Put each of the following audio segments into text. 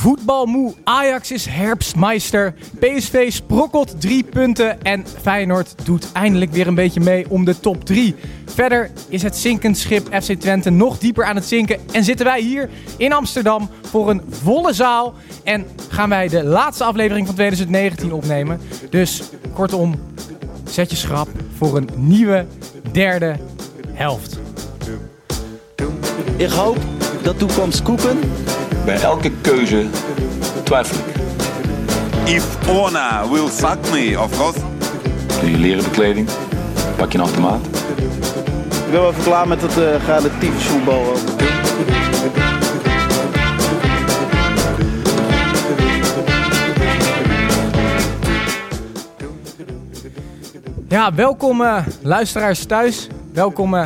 Voetbalmoe Ajax is herfstmeister. PSV sprokkelt drie punten. En Feyenoord doet eindelijk weer een beetje mee om de top 3. Verder is het zinkend schip FC Twente nog dieper aan het zinken. En zitten wij hier in Amsterdam voor een volle zaal. En gaan wij de laatste aflevering van 2019 opnemen. Dus kortom, zet je schrap voor een nieuwe derde helft. Ik hoop dat toekomst koeken. Bij elke keuze twijfel ik. If Ona will fuck me, of course. Doe je leren bekleding, pak je een automaat. Ik ben wel even klaar met het uh, relatief voetbal. Ja, welkom uh, luisteraars thuis. Welkom uh,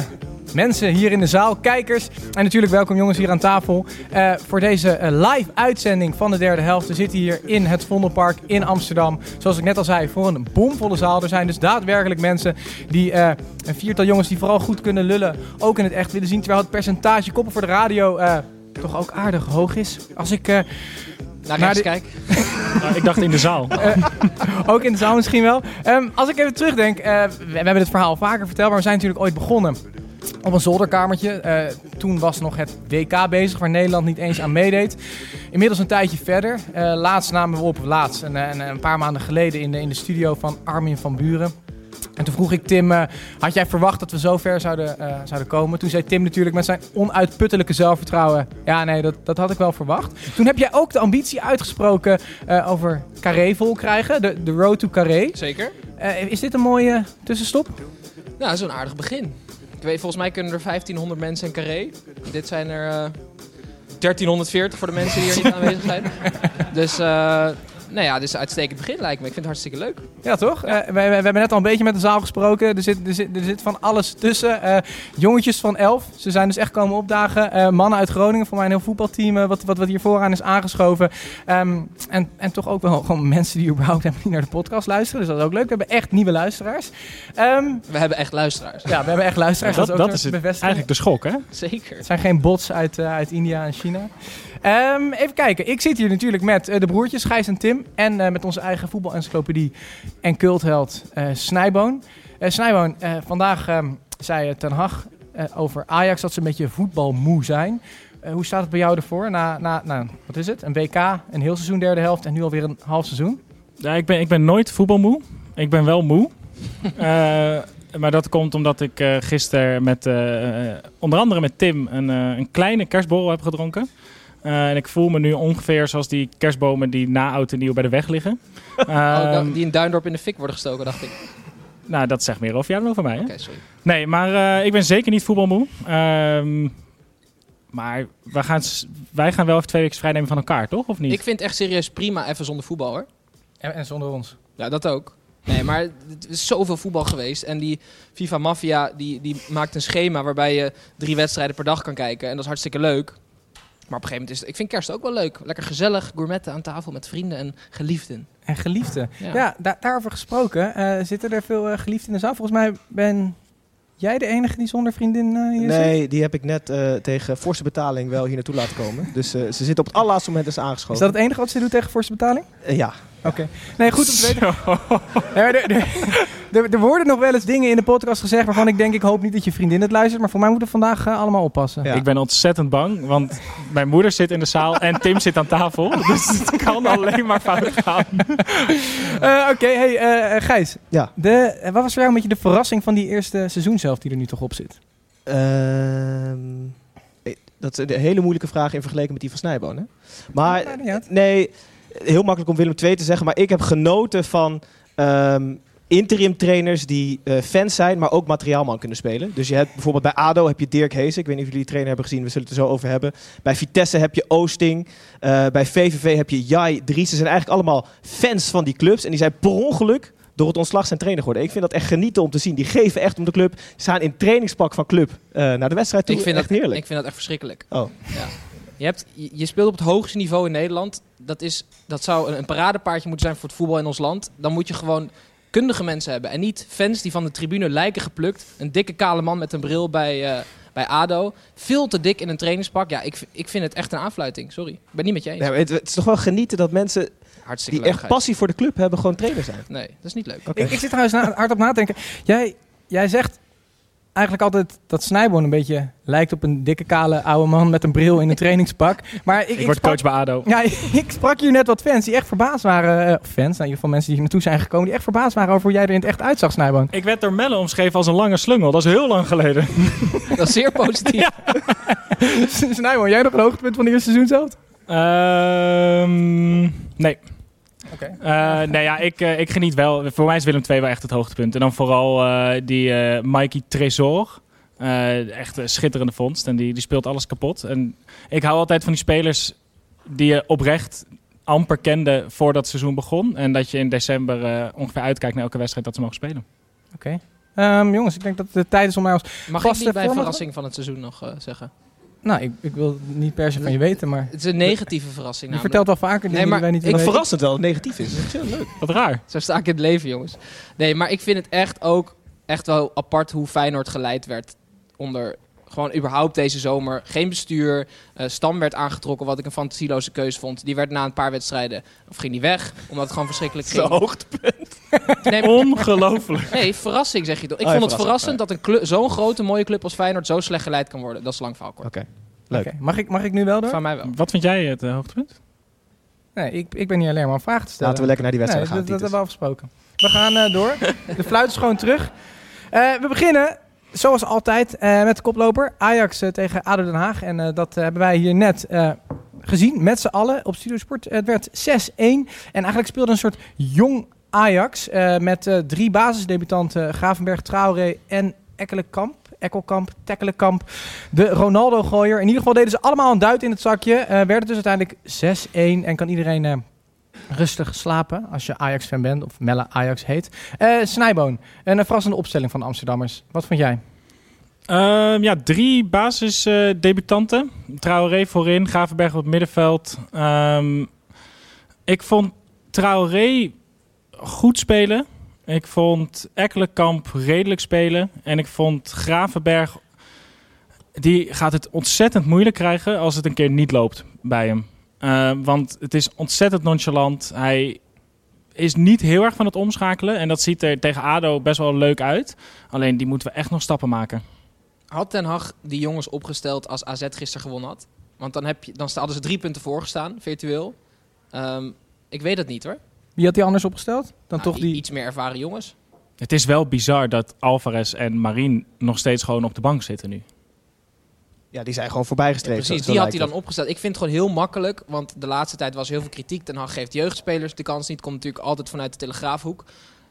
mensen hier in de zaal, kijkers. En natuurlijk welkom jongens hier aan tafel uh, voor deze live uitzending van de derde helft. We zitten hier in het Vondelpark in Amsterdam. Zoals ik net al zei, voor een bomvolle zaal. Er zijn dus daadwerkelijk mensen die, een viertal jongens die vooral goed kunnen lullen, ook in het echt willen zien. Terwijl het percentage koppen voor de radio toch ook aardig hoog is. Als ik... naar rechts kijk. nou, ik dacht in de zaal. Uh, ook in de zaal misschien wel. Um, als ik even terugdenk, uh, we, we, hebben dit verhaal vaker verteld, maar we zijn natuurlijk ooit begonnen op een zolderkamertje. Uh, toen was nog het WK bezig, waar Nederland niet eens aan meedeed. Inmiddels een tijdje verder. laatst namen we op, laatst, een, een, een, paar maanden geleden in de, in de studio van Armin van Buren. En toen vroeg ik Tim, uh, had jij verwacht dat we zo ver zouden, uh, zouden komen? Toen zei Tim natuurlijk met zijn onuitputtelijke zelfvertrouwen, ja nee, dat, dat had ik wel verwacht. Toen heb jij ook de ambitie uitgesproken uh, over Carré vol krijgen, de, de road to Carré. Zeker. is dit een mooie tussenstop? Nou, dat is een aardig begin. Weet, volgens mij kunnen er 1500 mensen in Carré. Dit zijn er 1340 voor de mensen die hier niet aanwezig zijn. Dus nou ja, dit is een uitstekend begin lijkt me. Ik vind het hartstikke leuk. Ja, toch? Ja. Uh, we, we, hebben net al een beetje met de zaal gesproken. Er zit, er zit, er zit van alles tussen. Uh, jongetjes van elf. Ze zijn dus echt komen opdagen. Uh, mannen uit Groningen. Voor mij een heel voetbalteam wat, wat, wat hier vooraan is aangeschoven. Um, en, en toch ook wel gewoon mensen die überhaupt helemaal niet naar de podcast luisteren. Dus dat is ook leuk. We hebben echt nieuwe luisteraars. Um, we hebben echt luisteraars. Ja, we hebben echt luisteraars. Ja, dat, dat, dat is het, eigenlijk de schok, hè? Zeker. Het zijn geen bots uit, uit India en China. Um, even kijken. Ik zit hier natuurlijk met uh, de broertjes Gijs en Tim. En uh, met onze eigen voetbalencyclopedie en cultheld uh, Snijboon. Snijboon, vandaag um, zei Ten Hag over Ajax dat ze een beetje voetbalmoe zijn. hoe staat het bij jou ervoor? Na, na, na, wat is het? Een WK, een heel seizoen derde helft en nu alweer een half seizoen? Ja, ik ben, ik ben nooit voetbalmoe. Ik ben wel moe. maar dat komt omdat ik gisteren met onder andere met Tim een, een kleine kerstborrel heb gedronken. Uh, en ik voel me nu ongeveer zoals die kerstbomen die na oud en nieuw bij de weg liggen. Um, oh, die in Duindorp in de fik worden gestoken, dacht ik. Nou, dat zegt meer over jou dan over mij. Oké, okay, sorry. Nee, maar uh, ik ben zeker niet voetbalmoe. Um, maar wij gaan, wij gaan wel even twee weken vrij nemen van elkaar, toch? Of niet? Ik vind het echt serieus prima even zonder voetbal, hoor. En, en zonder ons. Ja, dat ook. Nee, maar het is zoveel voetbal geweest. En die FIFA Mafia die, die maakt een schema waarbij je drie wedstrijden per dag kan kijken. En dat is hartstikke leuk. Maar op een gegeven moment is het, ik vind kerst ook wel leuk. Lekker gezellig, gourmetten aan tafel met vrienden en geliefden. En geliefden. Ja, ja da daarover gesproken. Uh, zitten er veel uh, geliefden in de zaal? Volgens mij ben jij de enige die zonder vriendin uh, hier Nee, zit? die heb ik net tegen forse betaling wel hier naartoe laten komen. dus ze zit op het allerlaatste moment is aangeschoven. Is dat het enige wat ze doet tegen forse betaling? ja. Oké. Okay. Nee, goed om te weten. er, er, worden nog wel eens dingen in de podcast gezegd waarvan ik denk, ik hoop niet dat je vriendin het luistert. Maar voor mij moeten we vandaag uh, allemaal oppassen. Ja. Ik ben ontzettend bang, want mijn moeder zit in de zaal en Tim zit aan tafel. Dus het kan alleen maar fout gaan. uh, Oké, okay, hey uh, Gijs. Ja. De, wat was voor jou een beetje de verrassing van die eerste seizoen zelf die er nu toch op zit? Ehm, dat is een hele moeilijke vraag in vergelijking met die van Snijboon. Hè? Maar nee heel makkelijk om Willem II te zeggen, maar ik heb genoten van um, interim trainers die uh, fans zijn, maar ook materiaalman kunnen spelen. Dus je hebt bijvoorbeeld bij ADO heb je Dirk Hees. Ik weet niet of jullie die trainer hebben gezien, we zullen het er zo over hebben. Bij Vitesse heb je Oosting. Uh, bij VVV heb je Jai Dries. Ze zijn eigenlijk allemaal fans van die clubs en die zijn per ongeluk door het ontslag zijn trainer geworden. Ik vind dat echt genieten om te zien. Die geven echt om de club. Staan in trainingspak van club eh, naar de wedstrijd toe. Ik vind, echt dat, heerlijk. ik vind dat echt verschrikkelijk. Oh. Ja. Je, hebt, je, je speelt op het hoogste niveau in Nederland. Dat, is, dat zou een, een paradepaardje moeten zijn voor het voetbal in ons land. Dan moet je gewoon kundige mensen hebben. En niet fans die van de tribune lijken geplukt. Een dikke kale man met een bril bij, eh, bij ADO. Veel te dik in een trainingspak. Ja, ik, ik vind het echt een aanfluiting. Sorry. Ik ben niet met je eens. Het, het is toch wel genieten dat mensen Hartstikke die echt passie voor de club hebben, gewoon trainer zijn. Nee, dat is niet leuk. Ik, ik zit trouwens na, hard op na te denken. Jij, jij zegt eigenlijk altijd dat Snijboon een beetje lijkt op een dikke kale oude man met een bril in een trainingspak. Maar ik, Ik word sprak- coach bij ADO. Ja, ik sprak hier net wat fans die echt verbaasd waren. eh, of fans, nou, in ieder geval mensen die hier naartoe zijn gekomen, die echt verbaasd waren over hoe jij er in het echt uitzag, Snijboon. Ik werd door Melle omschreven als een lange slungel. Dat is heel lang geleden. Dat is zeer positief. Snijboon, jij nog een hoogtepunt van de eerste seizoen zelf? Ehm, nee. Oké. Eh, nee, ja, ik, eh, ik geniet wel. Voor mij is Willem II wel echt het hoogtepunt. En dan vooral eh, die eh Mikey Tresor. Eh, echt een schitterende vondst. En die, die speelt alles kapot. En ik hou altijd van die spelers die je oprecht amper kende voordat het seizoen begon. En dat je in december eh, ongeveer uitkijkt naar elke wedstrijd dat ze mogen spelen. Oké. Ehm, jongens, ik denk dat het de tijd is om mij als... Mag ik niet bij verrassing van het seizoen nog eh, zeggen? Nou, ik, ik wil het niet per se van je weten, maar... Het is een negatieve verrassing Je vertelt wel vaker dingen Nee, maar die wij niet ik Ik weten. verrassend wel, dat het negatief is. Dat is heel leuk. Wat raar. Zo sta ik in het leven, jongens. Nee, maar ik vind het echt ook echt wel apart hoe Feyenoord geleid werd onder gewoon überhaupt deze zomer. Geen bestuur. eh, Stam werd aangetrokken, wat ik een fantasieloze keuze vond. Die werd na een paar wedstrijden, of ging die weg, omdat het gewoon verschrikkelijk ging. hoogtepunt. Nee, maar- Ongelooflijk. nee, verrassing zeg je toch. Ik Oh, vond het verrassend dat een zo'n grote mooie club als Feyenoord zo slecht geleid kan worden. Dat is lang verhaal kort. Oké. Leuk. Mag, ik, mag ik nu wel door? Van mij wel. Wat vind jij het eh, hoogtepunt? Nee, ik, ik ben niet alleen maar om vragen te stellen. Laten we lekker naar die wedstrijd nee, gaan. dat, dat hebben we afgesproken. We gaan eh, door. De fluit is gewoon terug. Eh, we beginnen, zoals altijd, eh, met de koploper. Ajax eh, tegen ADO Den Haag. En eh, dat hebben wij hier net gezien, met z'n allen op Studio Sport. Het werd 6-1. En eigenlijk speelde een soort jong Ajax. met drie basisdebutanten. Gravenberg, Traoré en Ekkelenkamp. Ekkelkamp, Tekkelenkamp, de Ronaldo-gooier. In ieder geval deden ze allemaal een duit in het zakje. Werd het dus uiteindelijk 6-1 en kan iedereen rustig slapen als je Ajax-fan bent of Melle Ajax heet. Eh Snijboon, een verrassende opstelling van de Amsterdammers. Wat vond jij? Ehm, ja, drie basisdebutanten. Traoré voorin, Gravenberg op het middenveld. Ehm, ik vond Traoré goed spelen. Ik vond Ekkelenkamp redelijk spelen. En ik vond Gravenberg... Die gaat het ontzettend moeilijk krijgen als het een keer niet loopt bij hem. Ehm, want het is ontzettend nonchalant. Hij is niet heel erg van het omschakelen. En dat ziet er tegen ADO best wel leuk uit. Alleen die moeten we echt nog stappen maken. Had Ten Hag die jongens opgesteld als AZ gisteren gewonnen had? Want dan, heb je, dan hadden ze drie punten voorgestaan, virtueel. Ehm, ik weet het niet hoor. Wie had die anders opgesteld? Dan Nou, toch die... Iets meer ervaren jongens. Het is wel bizar dat Alvarez en Marien nog steeds gewoon op de bank zitten nu. Ja, die zijn gewoon voorbijgestreefd. Precies, zo- zo die had hij dan opgesteld. Ik vind het gewoon heel makkelijk, want de laatste tijd was heel veel kritiek. Ten Hag geeft jeugdspelers de kans niet. Komt natuurlijk altijd vanuit de Telegraafhoek.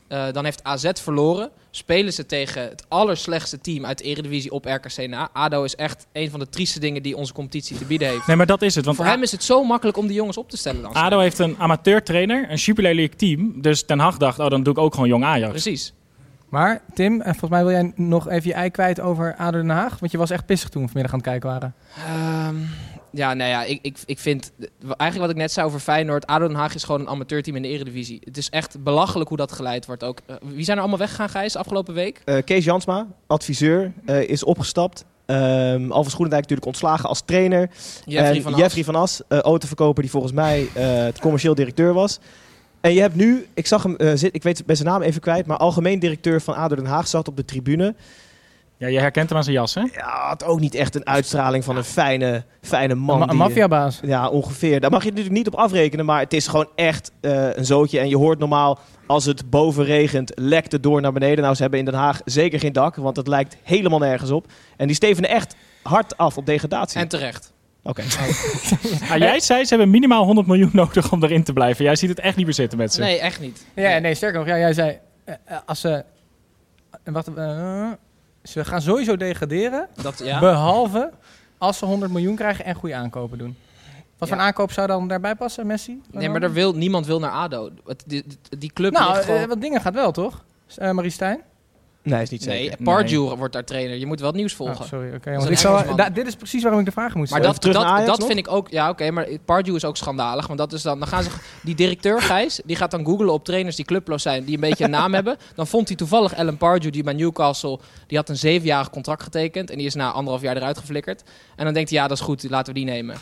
Eh, dan heeft AZ verloren. Spelen ze tegen het allerslechtste team uit de Eredivisie op RKC na. ADO is echt een van de trieste dingen die onze competitie te bieden heeft. Nee, maar dat is het. Want Voor hem is het zo makkelijk om die jongens op te stellen dan. ADO heeft een amateurtrainer, een League team. Dus Ten Hag dacht, oh, dan doe ik ook gewoon jong Ajax. Precies. Maar Tim, en volgens mij wil jij nog even je ei kwijt over ADO Den Haag. Want je was echt pissig toen we vanmiddag aan het kijken waren. Ehm, ja, nou ja, ik, ik, ik vind... Eigenlijk wat ik net zei over Feyenoord... ADO Den Haag is gewoon een amateurteam in de Eredivisie. Het is echt belachelijk hoe dat geleid wordt ook. Eh, wie zijn er allemaal weggegaan, Gijs, afgelopen week? Eh, Kees Jansma, adviseur, eh, is opgestapt. Ehm Alvast Groenendijk natuurlijk ontslagen als trainer. Jeffrey en van As. Jeffrey van As, eh, autoverkoper die volgens mij eh, het commercieel directeur was. En je hebt nu, ik zag hem, eh, zit, ik weet bij zijn naam even kwijt, maar algemeen directeur van ADO Den Haag zat op de tribune. Ja, je herkent hem aan zijn jas, hè? Ja, had ook niet echt een uitstraling van een fijne, fijne man. Een ma- maffiabaas. Ja, ongeveer. Daar mag je natuurlijk niet op afrekenen, maar het is gewoon echt eh, een zootje. En je hoort normaal, als het boven regent, lekt het door naar beneden. Nou, ze hebben in Den Haag zeker geen dak, want het lijkt helemaal nergens op. En die stevenen echt hard af op degradatie. En terecht. Oké. Ah, jij zei, ze hebben minimaal 100 miljoen nodig om erin te blijven. Jij ziet het echt niet meer zitten met ze. Nee, echt niet. Ja, nee, sterker nog, ja, jij zei... eh, eh, als ze... en wat, eh, ze gaan sowieso degraderen. Dat, ja. Behalve als ze 100 miljoen krijgen en goede aankopen doen. Wat voor een aankoop zou dan daarbij passen, Messi? Nee, maar daar wil, niemand wil naar ADO. Het, die, die- die club Nou, ligt gewoon... wat dingen gaat wel, toch? Uh, Marie Stijn? Nee, is niet nee, zeker. Pardew wordt daar trainer. Je moet wel het nieuws volgen. Oh, sorry, oké. Dat is want een ik zou- Engelsman. da- dit is precies waarom ik de vragen moest Maar stellen. dat, terug dat, naar Ajax dat nog? vind ik ook... Ja, oké, maar Pardew is ook schandalig. Want dat is dan... Dan gaan ze... Die directeur, Gijs, die gaat dan googlen op trainers die clubloos zijn. Die een beetje een naam hebben. Dan vond hij toevallig Ellen Pardew, die bij Newcastle... Die had een zevenjarig contract getekend. En die is na anderhalf jaar eruit geflikkerd. En dan denkt hij, ja, dat is goed. Laten we die nemen.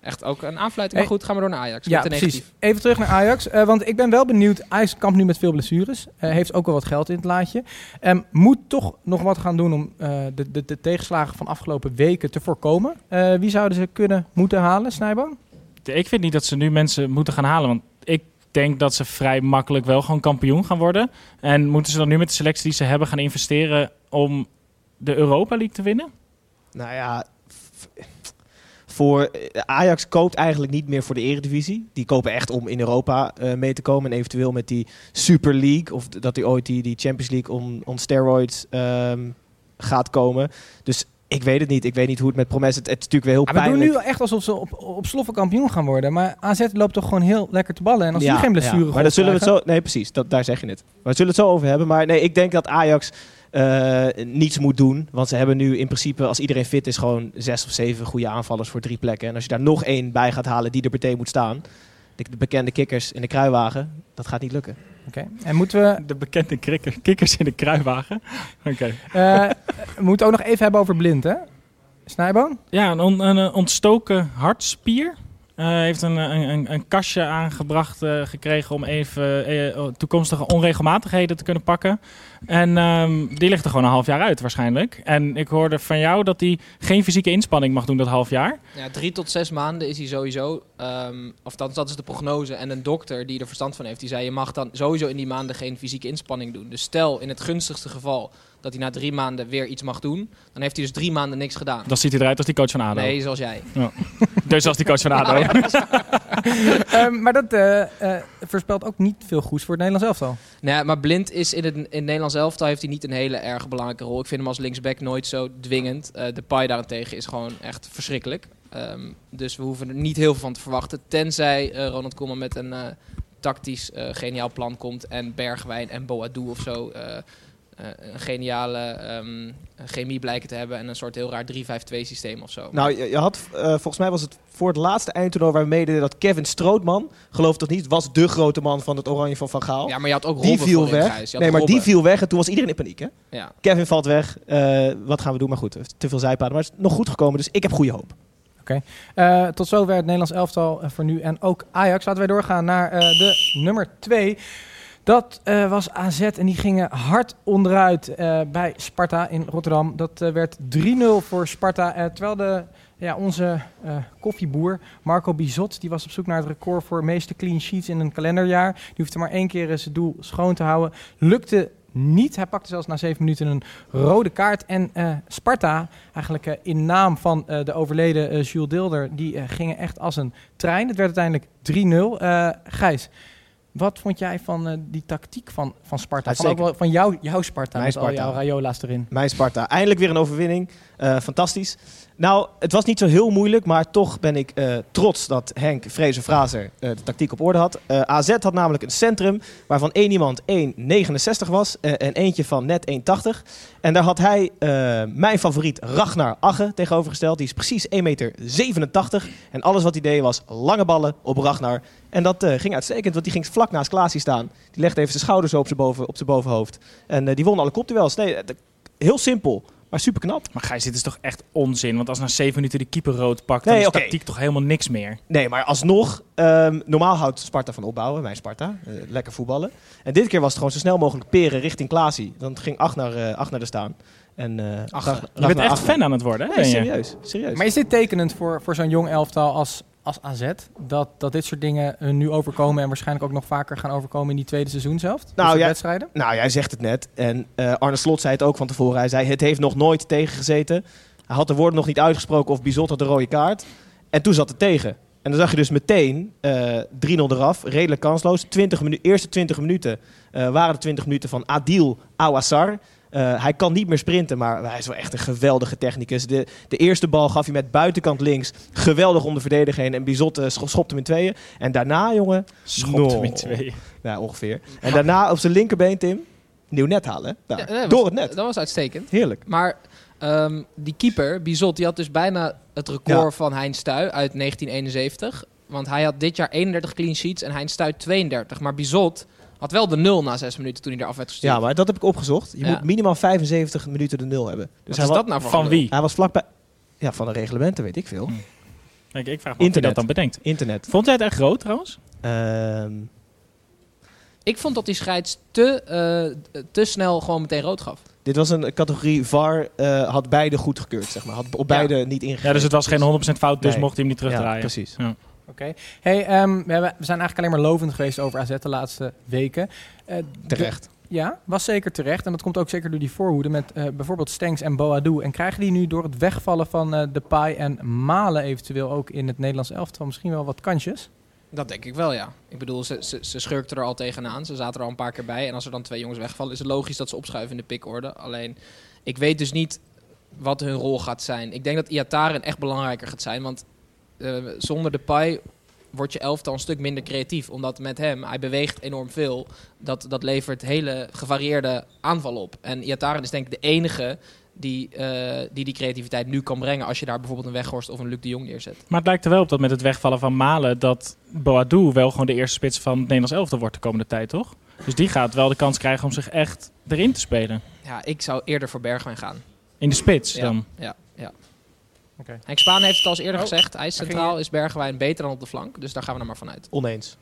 Echt ook een aanfluiting. Maar goed, gaan we door naar Ajax. Ja, precies. Even terug naar Ajax. eh, want ik ben wel benieuwd. Ajax kampt nu met veel blessures. eh, heeft ook wel wat geld in het laadje. Ehm, moet toch nog wat gaan doen om eh, de, de, de tegenslagen van afgelopen weken te voorkomen. Eh, wie zouden ze kunnen moeten halen, Snijboom? Ik vind niet dat ze nu mensen moeten gaan halen. Want ik denk dat ze vrij makkelijk wel gewoon kampioen gaan worden. En moeten ze dan nu met de selectie die ze hebben gaan investeren om de Europa League te winnen? Nou ja, voor eh, Ajax koopt eigenlijk niet meer voor de Eredivisie. Die kopen echt om in Europa eh, mee te komen en eventueel met die Super League of dat die ooit die, die Champions League on, on steroids ehm, gaat komen. Dus ik weet het niet. Ik weet niet hoe het met Promes. Het, het is natuurlijk wel heel Ah, we doen pijnlijk. nu echt alsof ze op, op sloffen kampioen gaan worden. Maar AZ loopt toch gewoon heel lekker te ballen. En als Ja, die geen blessure ja. Maar dat zullen we het zo. Nee, precies. Dat, daar zeg je het. Maar we zullen het zo over hebben. Maar nee, ik denk dat Ajax eh, niets moet doen. Want ze hebben nu in principe, als iedereen fit is, gewoon zes of zeven goede aanvallers voor drie plekken. En als je daar nog één bij gaat halen die er meteen moet staan. De, de bekende kikkers in de kruiwagen. Dat gaat niet lukken. Oké. En moeten we, De bekende krikker, kikkers in de kruiwagen. Oké. eh, we moeten ook nog even hebben over blind, hè? Snijboom? Ja, een, on- een, eh, ontstoken hartspier. Eh heeft een, een, een, kastje aangebracht eh, gekregen om even eh, toekomstige onregelmatigheden te kunnen pakken. En ehm, die ligt er gewoon een half jaar uit waarschijnlijk. En ik hoorde van jou dat hij geen fysieke inspanning mag doen dat half jaar. Ja, drie tot zes maanden is hij sowieso. ehm, of dat is de prognose. En een dokter die er verstand van heeft, die zei: je mag dan sowieso in die maanden geen fysieke inspanning doen. Dus stel in het gunstigste geval dat hij na drie maanden weer iets mag doen, dan heeft hij dus drie maanden niks gedaan. Dan ziet hij eruit als die coach van ADO. Nee, zoals jij. Dus als die coach van ADO. Ehm, maar dat eh, eh, voorspelt ook niet veel goeds voor het Nederlands elftal. Nee, maar Blind is in het, in het Nederlands elftal heeft hij niet een hele erg belangrijke rol. Ik vind hem als linksback nooit zo dwingend. Eh, de Pai daarentegen is gewoon echt verschrikkelijk. Ehm, dus we hoeven er niet heel veel van te verwachten. Tenzij eh, Ronald Koeman met een eh, tactisch eh, geniaal plan komt. En Bergwijn en Boadu of zo een geniale ehm, chemie blijken te hebben. En een soort heel raar 3-5-2 systeem of zo. Nou, je, je had, eh, volgens mij was het voor het laatste eindtoernooi waar we meededen dat Kevin Strootman, geloof dat niet, was de grote man van het oranje van Van Gaal. ja, maar je had ook die Robben viel voorin, weg. Nee, maar die viel weg en toen was iedereen in paniek. Hè? Ja. Kevin valt weg. Eh, wat gaan we doen? Maar goed, te veel zijpaden. Maar het is nog goed gekomen, dus ik heb goede hoop. Eh, tot zover het Nederlands elftal eh, voor nu. En ook Ajax. Laten wij doorgaan naar eh, de nummer 2. Dat eh, was AZ en die gingen hard onderuit eh, bij Sparta in Rotterdam. Dat eh, werd 3-0 voor Sparta. terwijl de, ja, onze koffieboer Marco Bizot, die was op zoek naar het record voor meeste clean sheets in een kalenderjaar. Die hoefde maar één keer zijn doel schoon te houden. Lukte niet. Hij pakte zelfs na zeven minuten een rode kaart. En Sparta, eigenlijk in naam van de overleden Jules Dilder, die gingen echt als een trein. Het werd uiteindelijk 3-0. Eh Gijs, wat vond jij van eh, die tactiek van, van Sparta? Van, ook wel, van jou, jouw Sparta, Mijn met al Sparta. jouw Rayola's erin. Mijn Sparta. Eindelijk weer een overwinning. Eh, fantastisch. Nou, het was niet zo heel moeilijk, maar toch ben ik eh, trots dat Henk Vrezen Fraser eh, de tactiek op orde had. AZ had namelijk een centrum waarvan één iemand 1,69 was en eentje van net 1,80. En daar had hij mijn favoriet Ragnar Agge tegenovergesteld. Die is precies 1,87 meter. En alles wat hij deed was lange ballen op Ragnar. En dat ging uitstekend, want die ging vlak naast Klaasie staan. Die legde even zijn schouders op zijn, boven, op zijn bovenhoofd. En eh, die won alle kopduels. Nee, eh, heel simpel, maar super knap. Maar Gijs, dit is toch echt onzin? Want als na zeven minuten de keeper rood pakt, Nee, dan is oké. tactiek toch helemaal niks meer. Nee, maar alsnog, ehm, normaal houdt Sparta van opbouwen, mijn Sparta. eh, lekker voetballen. En dit keer was het gewoon zo snel mogelijk peren richting Klaasie. Dan ging Agnar, eh Agnar er staan. En, eh, Agge. Ragnar- Je bent echt fan aan het worden, hè? Nee, serieus. serieus. Maar is dit tekenend voor, voor zo'n jong elftal als, als AZ? Dat, dat dit soort dingen eh, nu overkomen en waarschijnlijk ook nog vaker gaan overkomen in die tweede seizoen zelf? Nou, ja. wedstrijden? Nou, jij zegt het net. En eh, Arne Slot zei het ook van tevoren. Hij zei, het heeft nog nooit tegengezeten. Hij had de woorden nog niet uitgesproken of Bizot had de rode kaart. En toen zat het tegen. En dan zag je dus meteen eh 3-0 eraf. Redelijk kansloos. 20 minu eerste 20 minuten eh, waren de 20 minuten van Adil Awassar. Eh, hij kan niet meer sprinten, maar hij is wel echt een geweldige technicus. De, de eerste bal gaf hij met buitenkant links. Geweldig om de verdediger heen. En Bizot eh, scho- schopt hem in tweeën. En daarna, jongen... Schopt hem in no. twee. Ja, ongeveer. En daarna op zijn linkerbeen, Tim. Nieuw net halen. Ja, nee, Door was- het net. Dat was uitstekend. Heerlijk. Maar ehm, die keeper, Bizot, die had dus bijna het record Ja. van Hein Stuy uit 1971. Want hij had dit jaar 31 clean sheets en Hein Stuy 32. Maar Bizot had wel de nul na zes minuten toen hij eraf werd gestuurd. Ja, maar dat heb ik opgezocht. Je Ja. moet minimaal 75 minuten de nul hebben. Dus Wat is dat nou voor Van wie? hij was vlakbij... Ja, van de reglementen weet ik veel. Hm. Kijk, ik vraag me Internet. dat dan bedenkt. Internet. Vond jij het echt groot trouwens? Ehm, Ik vond dat die scheids te, eh, te snel gewoon meteen rood gaf. dit was een categorie VAR. eh, had beide goedgekeurd, zeg maar. Had op Ja. beide niet ingegrepen. Ja, dus het was geen 100% fout, dus Nee. mocht hij hem niet Ja, terugdraaien. precies. Oké. Hey, ehm, we, hebben, we zijn eigenlijk alleen maar lovend geweest over AZ de laatste weken. Eh, Terecht. de- ja, was zeker terecht. En dat komt ook zeker door die voorhoede met eh, bijvoorbeeld Stenks en Boadou. En krijgen die nu door het wegvallen van eh Depay en Malen eventueel ook in het Nederlands elftal misschien wel wat kansjes? Dat denk ik wel, ja. Ik bedoel, ze, ze, ze schurkten er al tegenaan. Ze zaten er al een paar keer bij. En als er dan twee jongens wegvallen, is het logisch dat ze opschuiven in de pikorde. Alleen, ik weet dus niet wat hun rol gaat zijn. Ik denk dat Iataren echt belangrijker gaat zijn. Want eh, zonder Depay wordt je elftal een stuk minder creatief. Omdat met hem, hij beweegt enorm veel. Dat, dat levert hele gevarieerde aanval op. En Iataren is denk ik de enige die, eh, die die creativiteit nu kan brengen... als je daar bijvoorbeeld een Weghorst of een Luc de Jong neerzet. Maar het lijkt er wel op dat met het wegvallen van Malen... dat Boadou wel gewoon de eerste spits van het Nederlands elftal wordt de komende tijd, toch? Dus die gaat wel de kans krijgen om zich echt erin te spelen. Ja, ik zou eerder voor Bergwijn gaan. In de spits Ja, dan. ja, ja. Oké. Henk Spaan heeft het al eens eerder Oh, gezegd. Hij is Bergwijn beter dan op de flank. Dus daar gaan we er maar vanuit. Oneens.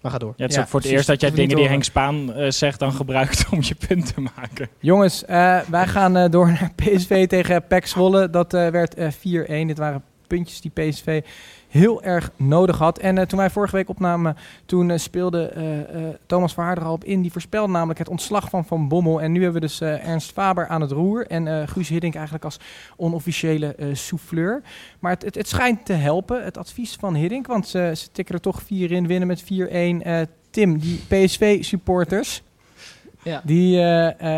Maar ga door. Ja, het is Ja, ook voor het eerst dat jij dingen die Henk Spaan eh, zegt dan gebruikt om je punt te maken. Jongens, eh, wij gaan eh, door naar PSV tegen PEC Zwolle. Dat eh, werd eh, 4-1. Dit waren puntjes die PSV heel erg nodig had. En eh, toen wij vorige week opnamen, toen eh, speelde eh, Thomas Verhaar er al op in. Die voorspelde namelijk het ontslag van Van Bommel. En nu hebben we dus Ernst Faber aan het roer. En Guus Hiddink eigenlijk als onofficiële souffleur. Maar het, het, het schijnt te helpen, het advies van Hiddink. Want ze, ze tikken er toch 4 in, winnen met 4-1. Eh, Tim, die PSV-supporters... Ja. Die,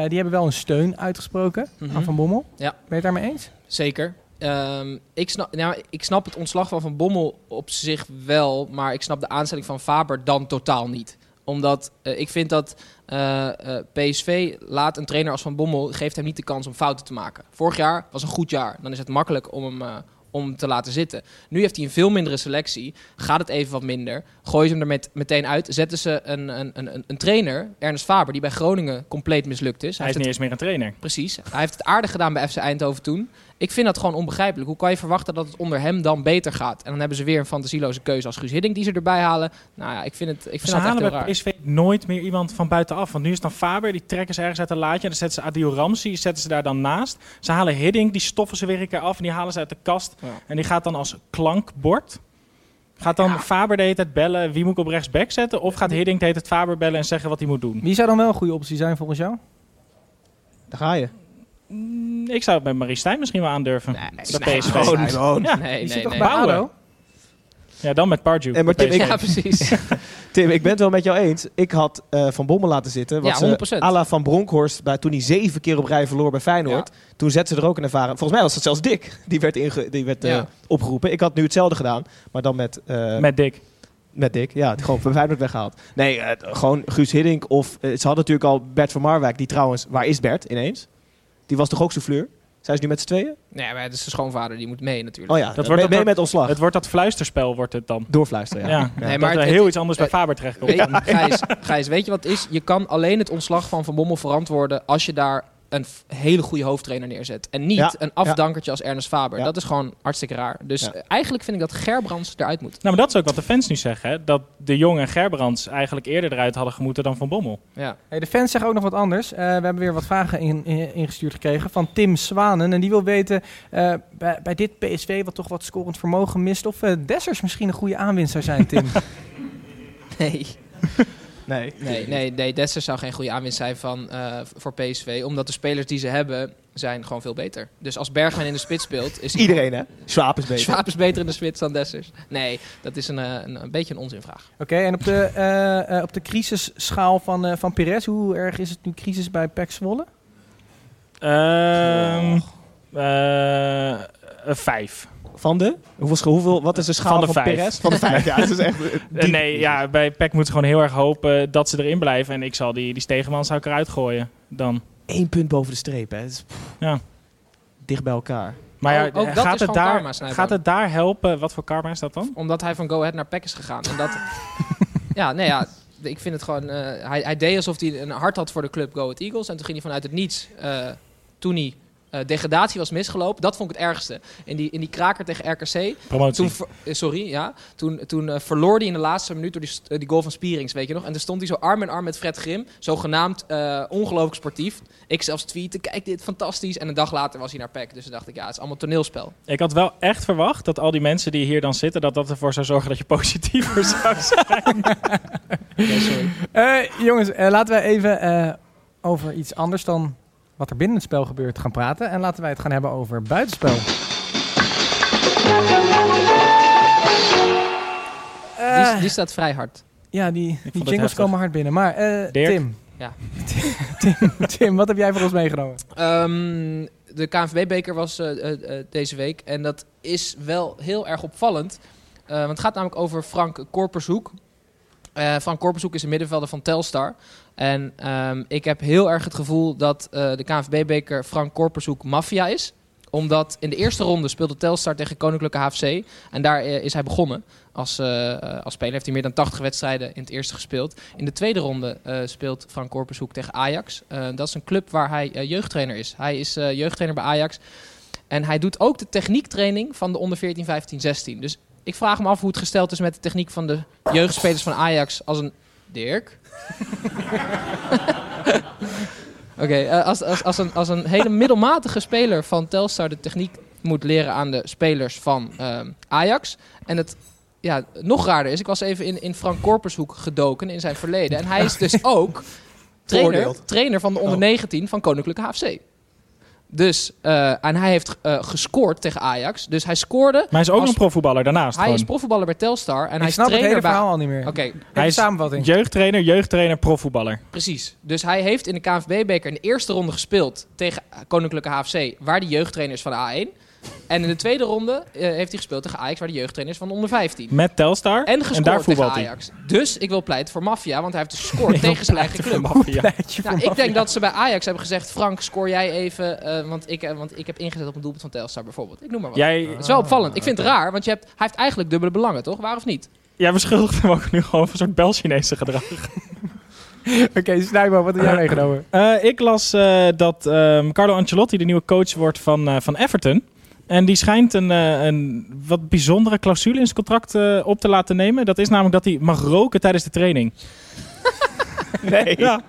die hebben wel een steun uitgesproken Mhm. aan Van Bommel. Ja. Ben je het daarmee eens? Zeker. Ehm, ik, snap, nou, ik snap het ontslag van Van Bommel op zich wel. Maar ik snap de aanstelling van Faber dan totaal niet. Omdat eh, ik vind dat eh, eh, PSV laat een trainer als Van Bommel... geeft hem niet de kans om fouten te maken. Vorig jaar was een goed jaar. Dan is het makkelijk om hem... om hem te laten zitten. Nu heeft hij een veel mindere selectie. Gaat het even wat minder. Gooien ze hem er met, meteen uit. Zetten ze een, een, een, een trainer, Ernest Faber, die bij Groningen compleet mislukt is. Hij is niet eens meer een trainer. Precies. Hij heeft het aardig gedaan bij FC Eindhoven toen. Ik vind dat gewoon onbegrijpelijk. Hoe kan je verwachten dat het onder hem dan beter gaat? En dan hebben ze weer een fantasieloze keuze als Guus Hiddink die ze erbij halen. Nou ja, ik vind het, ik vind Ze dat echt halen heel bij raar. PSV nooit meer iemand van buitenaf. Want nu is het dan Faber, die trekken ze ergens uit een laadje. En dan zetten ze Adil Ramsi, zetten ze daar dan naast. Ze halen Hiddink, die stoffen ze weer een keer af. En die halen ze uit de kast. Ja. En die gaat dan als klankbord. Gaat dan Faber de hele tijd bellen, wie moet ik op rechtsback zetten? Of gaat Hiddink de hele tijd Faber bellen en zeggen wat hij moet doen? Wie zou dan wel een goede optie zijn volgens jou? Daar ga je. Mm, Ik zou het met Marie Stijn misschien wel aandurven. Nee, bij nee, PSV. Gewoon. gewoon. Ja. Nee, Die nee, zit toch nee. bij Bouwen. Ja, dan met Pardew. En maar bij Tim, PSV. Ja, precies. Tim, ik ben het wel met jou eens. Ik had eh, Van Bommel laten zitten. Wat Ja, ze 100%. à la Van Bronckhorst, bij, toen hij zeven keer op rij verloor bij Feyenoord. Toen zette ze er ook een ervaren... Volgens mij was het zelfs Dick. Die werd, inge, die werd eh, Ja. opgeroepen. Ik had nu hetzelfde gedaan. Maar dan met... eh, met, Met Dick. Dick. Ja, gewoon bij Feyenoord weggehaald. Nee, eh, gewoon Guus Hiddink. Of ze hadden natuurlijk al Bert van Marwijk. Die trouwens... Waar is Bert ineens? Die was toch ook souffleur? Zijn ze nu met z'n tweeën? nee, maar het is de schoonvader, die moet mee natuurlijk. Oh ja, Dat dat wordt mee, dat- mee met ontslag. Het wordt dat fluisterspel, wordt het dan. Doorfluisteren, Ja, ja. ja. Nee, dat maar er het- heel het- iets anders bij Faber terechtkomt. Weet je, Gijs, Gijs, weet je wat het is? Je kan alleen het ontslag van Van Bommel verantwoorden als je daar een hele goede hoofdtrainer neerzet. En niet Ja, een afdankertje als Ernest Faber. Ja. Dat is gewoon hartstikke raar. Dus Ja. eigenlijk vind ik dat Gerbrands eruit moet. Nou, maar dat is ook wat de fans nu zeggen. Hè? Dat de Jong en Gerbrands eigenlijk eerder eruit hadden gemoeten dan Van Bommel. Ja. Hey, de fans zeggen ook nog wat anders. Eh, we hebben weer wat vragen in, in- ingestuurd gekregen van Tim Zwanen. En die wil weten, eh, bij, bij dit PSV wat toch wat scorend vermogen mist... of eh, Dessers misschien een goede aanwinst zou zijn, Tim. Nee. Nee. Nee, nee, nee Dessers zou geen goede aanwinst zijn van, eh, voor PSV. Omdat de spelers die ze hebben, zijn gewoon veel beter. Dus als Bergwijn in de spits speelt... Is Iedereen, hè? Is beter. Schwab is beter in de spits dan Dessers. Nee, dat is een, eh, een, een beetje een onzinvraag. Oké, en op de, eh, eh, op de crisisschaal van, eh van Perez, hoe erg is het nu crisis bij PEC Zwolle? Ehm eh, een vijf. Van de? Hoeveel, hoeveel, wat is de schaal Van van, de vijf. Perez? Van de vijf, ja. Dat is echt... Diep. nee, ja, bij PEC moeten ze gewoon heel erg hopen dat ze erin blijven. En ik zal die, die Stegeman zou ik eruit gooien dan. Eén punt boven de streep, hè. Is, Ja. Dicht bij elkaar. Maar ja, Ook- ook dat gaat, het daar, karma, gaat het daar helpen? Wat voor karma is dat dan? Omdat hij van Go Ahead naar PEC is gegaan. En dat, ja, nee, ja, ik vind het gewoon... eh, hij, hij deed alsof hij een hart had voor de club Go Ahead Eagles. En toen ging hij vanuit het niets, eh, toen hij eh, degradatie was misgelopen. Dat vond ik het ergste. In die, in die kraker tegen RKC. Promotie. Toen, ver- eh, sorry, ja. Toen, toen eh, verloor hij in de laatste minuut door die, die goal van Spierings, weet je nog. En toen stond hij zo arm in arm met Fred Grim. Zogenaamd eh ongelooflijk sportief. Ik zelfs tweeten, kijk dit, fantastisch. En een dag later was hij naar PEC. Dus toen dacht ik, ja, het is allemaal toneelspel. Ik had wel echt verwacht dat al die mensen die hier dan zitten, dat dat ervoor zou zorgen dat je positiever zou zijn. Sorry. Eh, jongens, laten wij even eh, over iets anders dan wat er binnen het spel gebeurt gaan praten. En laten wij het gaan hebben over buitenspel. Eh, Die, die staat vrij hard. ja, die, die jingles komen hard binnen. Maar eh? Tim. Ja. Tim, Tim, wat heb jij voor ons meegenomen? Ehm, de KNVB-beker was eh, eh, eh, deze week. En dat is wel heel erg opvallend. Eh, want het gaat namelijk over Frank Korpershoek. Eh, Frank Korpershoek is een middenvelder van Telstar. En ehm, ik heb heel erg het gevoel dat eh, de KNVB-beker Frank Korpershoek maffia is omdat in de eerste ronde speelde Telstar tegen Koninklijke HFC. En daar eh, is hij begonnen. Als, eh, als speler heeft hij meer dan 80 wedstrijden in het eerste gespeeld. In de tweede ronde speelt Frank Korpershoek tegen Ajax. Dat is een club waar hij jeugdtrainer is. Hij is jeugdtrainer bij Ajax. En hij doet ook de techniektraining van de onder 14, 15, 16. Dus ik vraag me af hoe het gesteld is met de techniek van de jeugdspelers van Ajax als een... Dirk? Oké, eh, als, als, als, een, als een hele middelmatige speler van Telstar de techniek moet leren aan de spelers van ehm, Ajax. En het ja, nog raarder is, ik was even in, in Frank Korpershoek gedoken in zijn verleden. En hij is dus ook trainer, trainer van de onder 19 van Koninklijke HFC. Dus, eh, en hij heeft eh, gescoord tegen Ajax. Dus hij scoorde. Maar hij is ook Als- een profvoetballer daarnaast. Hij gewoon. is profvoetballer bij Telstar. En hij ik is snap het trainer hele bij... verhaal al niet meer. Oké, Hij is samenvatting. Jeugdtrainer, jeugdtrainer, profvoetballer. Precies. Dus hij heeft in de KNVB-beker in de eerste ronde gespeeld tegen Koninklijke HFC, waar de jeugdtrainer is van de A1. En in de tweede ronde eh, heeft hij gespeeld tegen Ajax, waar de jeugdtrainer is van de onder 15. Met Telstar. En gescoord daar tegen hij. Ajax. Dus ik wil pleiten voor Maffia, want hij heeft dus gescoord tegen zijn eigen club. Maffia. Nou, ik denk dat ze bij Ajax hebben gezegd, Frank, scoor jij even, eh, want, ik, eh, want ik heb ingezet op een doelpunt van Telstar bijvoorbeeld. Ik noem maar wat. Jij, Het is wel opvallend. Ik vind het raar, want je hebt, hij heeft eigenlijk dubbele belangen, toch? Waar of niet? jij beschuldigt hem ook nu gewoon van een soort Bel-Chinese gedrag. Oké, Snijbo, wat heb jij meegenomen? Eh, ik las eh, dat ehm, Carlo Ancelotti de nieuwe coach wordt van, eh, van Everton. En die schijnt een, eh, een wat bijzondere clausule in zijn contract eh, op te laten nemen. Dat is namelijk dat hij mag roken tijdens de training. Nee. Ja,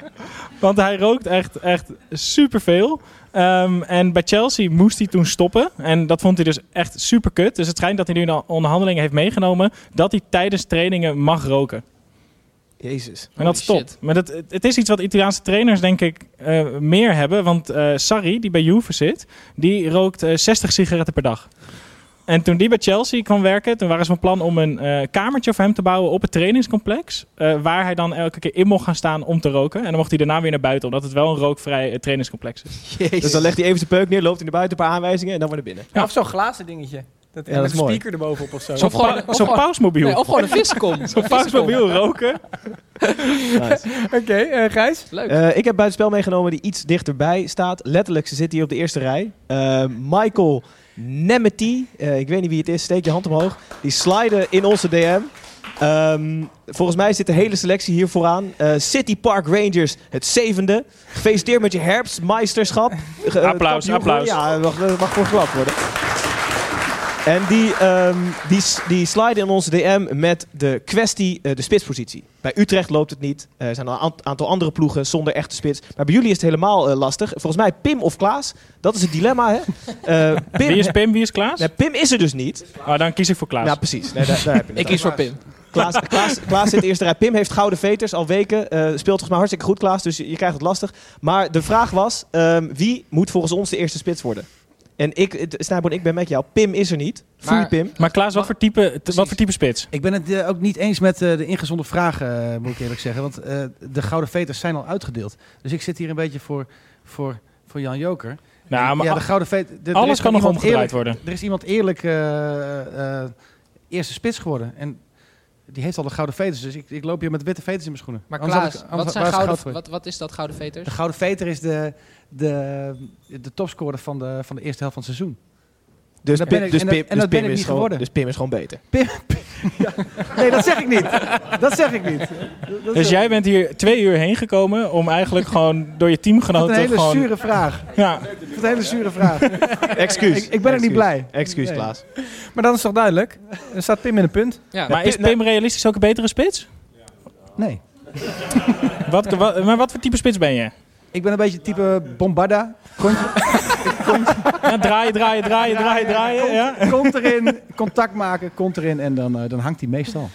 want hij rookt echt, echt superveel. Ehm, en bij Chelsea moest hij toen stoppen. En dat vond hij dus echt super kut. Dus het schijnt dat hij nu in de onderhandelingen heeft meegenomen dat hij tijdens trainingen mag roken. Jezus. En dat is Holy top. shit. Maar dat, het- is iets wat Italiaanse trainers denk ik eh, meer hebben. Want eh Sarri, die bij Juve zit, die rookt eh, 60 sigaretten per dag. En toen die bij Chelsea kwam werken, toen waren ze van plan om een eh, kamertje voor hem te bouwen op het trainingscomplex. eh, waar hij dan elke keer in mocht gaan staan om te roken. En dan mocht hij daarna weer naar buiten, omdat het wel een rookvrij eh, trainingscomplex is. Dus dan legt hij even zijn peuk neer, loopt hij naar buiten, een paar aanwijzingen en dan weer naar binnen. Ja. Of zo'n glazen dingetje. Dat, Ja, dat met is een mooi. speaker erbovenop of zo. Zo'n pa- gewoon- pausmobiel. Nee, of gewoon een viskom. Zo'n pausmobiel roken. Nice. Oké, eh, Gijs? Leuk. Eh, ik heb buitenspel meegenomen die iets dichterbij staat. Letterlijk, ze zit hier op de eerste rij. Eh, Michael Nemeti, eh, ik weet niet wie het is, steek je hand omhoog. Die sliden in onze DM. Ehm, volgens mij zit de hele selectie hier vooraan. Eh, City Park Rangers, het zevende. Gefeliciteerd met je herfstmeisterschap. Applaus, applaus. Ja, mag, mag voor geklapt worden. En die, ehm, die, die sliden in onze DM met de kwestie eh, de spitspositie. Bij Utrecht loopt het niet. Eh, Er zijn al een ant- aantal andere ploegen zonder echte spits. Maar bij jullie is het helemaal eh, lastig. Volgens mij Pim of Klaas. Dat is het dilemma, hè? Eh, Pim, Wie is Pim, wie is Klaas? Nee, Pim is er dus niet. Oh, dan kies ik voor Klaas. Ja, precies. Nee, daar, daar heb je het. Ik kies voor Pim. Klaas, Klaas, Klaas zit in de eerste rij. Pim heeft gouden veters al weken. Eh, speelt volgens mij hartstikke goed, Klaas. Dus je, je krijgt het lastig. Maar de vraag was, ehm, wie moet volgens ons de eerste spits worden? En ik, Snijboon, ik ben met jou. Pim is er niet. Foei Maar- Pim. Maar Klaas, wat voor type, wat voor type spits? Ik ben het eh, ook niet eens met eh, de ingezonden vragen, eh, moet ik eerlijk zeggen. Want eh, de gouden veters zijn al uitgedeeld. Dus ik zit hier een beetje voor, voor, voor Jan Joker. Nou, maar ja, de gouden de- er alles kan nog omgedraaid eerlijk- worden. Er is iemand eerlijk eh, eh, eerste spits geworden. En die heeft al de gouden veters. Dus ik, ik loop hier met witte veters in mijn schoenen. Maar Klaas, ik- anders wat, zijn gouden, goud voor wat, wat is dat gouden veters? De gouden veter is de, de, de topscorer van de, van de eerste helft van het seizoen. Dus, dat Pim, ben ik- dus en dat- Pim, en dus dat ben Pim ik is gewoon, geworden. Dus Pim is gewoon beter. Pim, Pim- ja. Nee, dat zeg ik niet. Dat zeg ik niet. Dat- dat Dus is jij bent hier twee uur heen gekomen om eigenlijk gewoon door je een teamgenoten hele gewoon... zure vraag. Ja, Dat is een hele zure vraag. Excuus. Ik, ik ben ook niet blij. Excuus, Nee. Klaas. Maar dan is toch duidelijk? Er staat Pim in een punt. Ja, maar is Pim realistisch ook een betere spits? Nee. Wat, wat, maar wat voor type spits ben je? Ik ben een beetje type Bombarda. Kontje, Ja, draaien, draaien, draaien, draaien, draaien. Ja? komt erin, contact maken, komt erin en dan, eh, dan hangt hij meestal.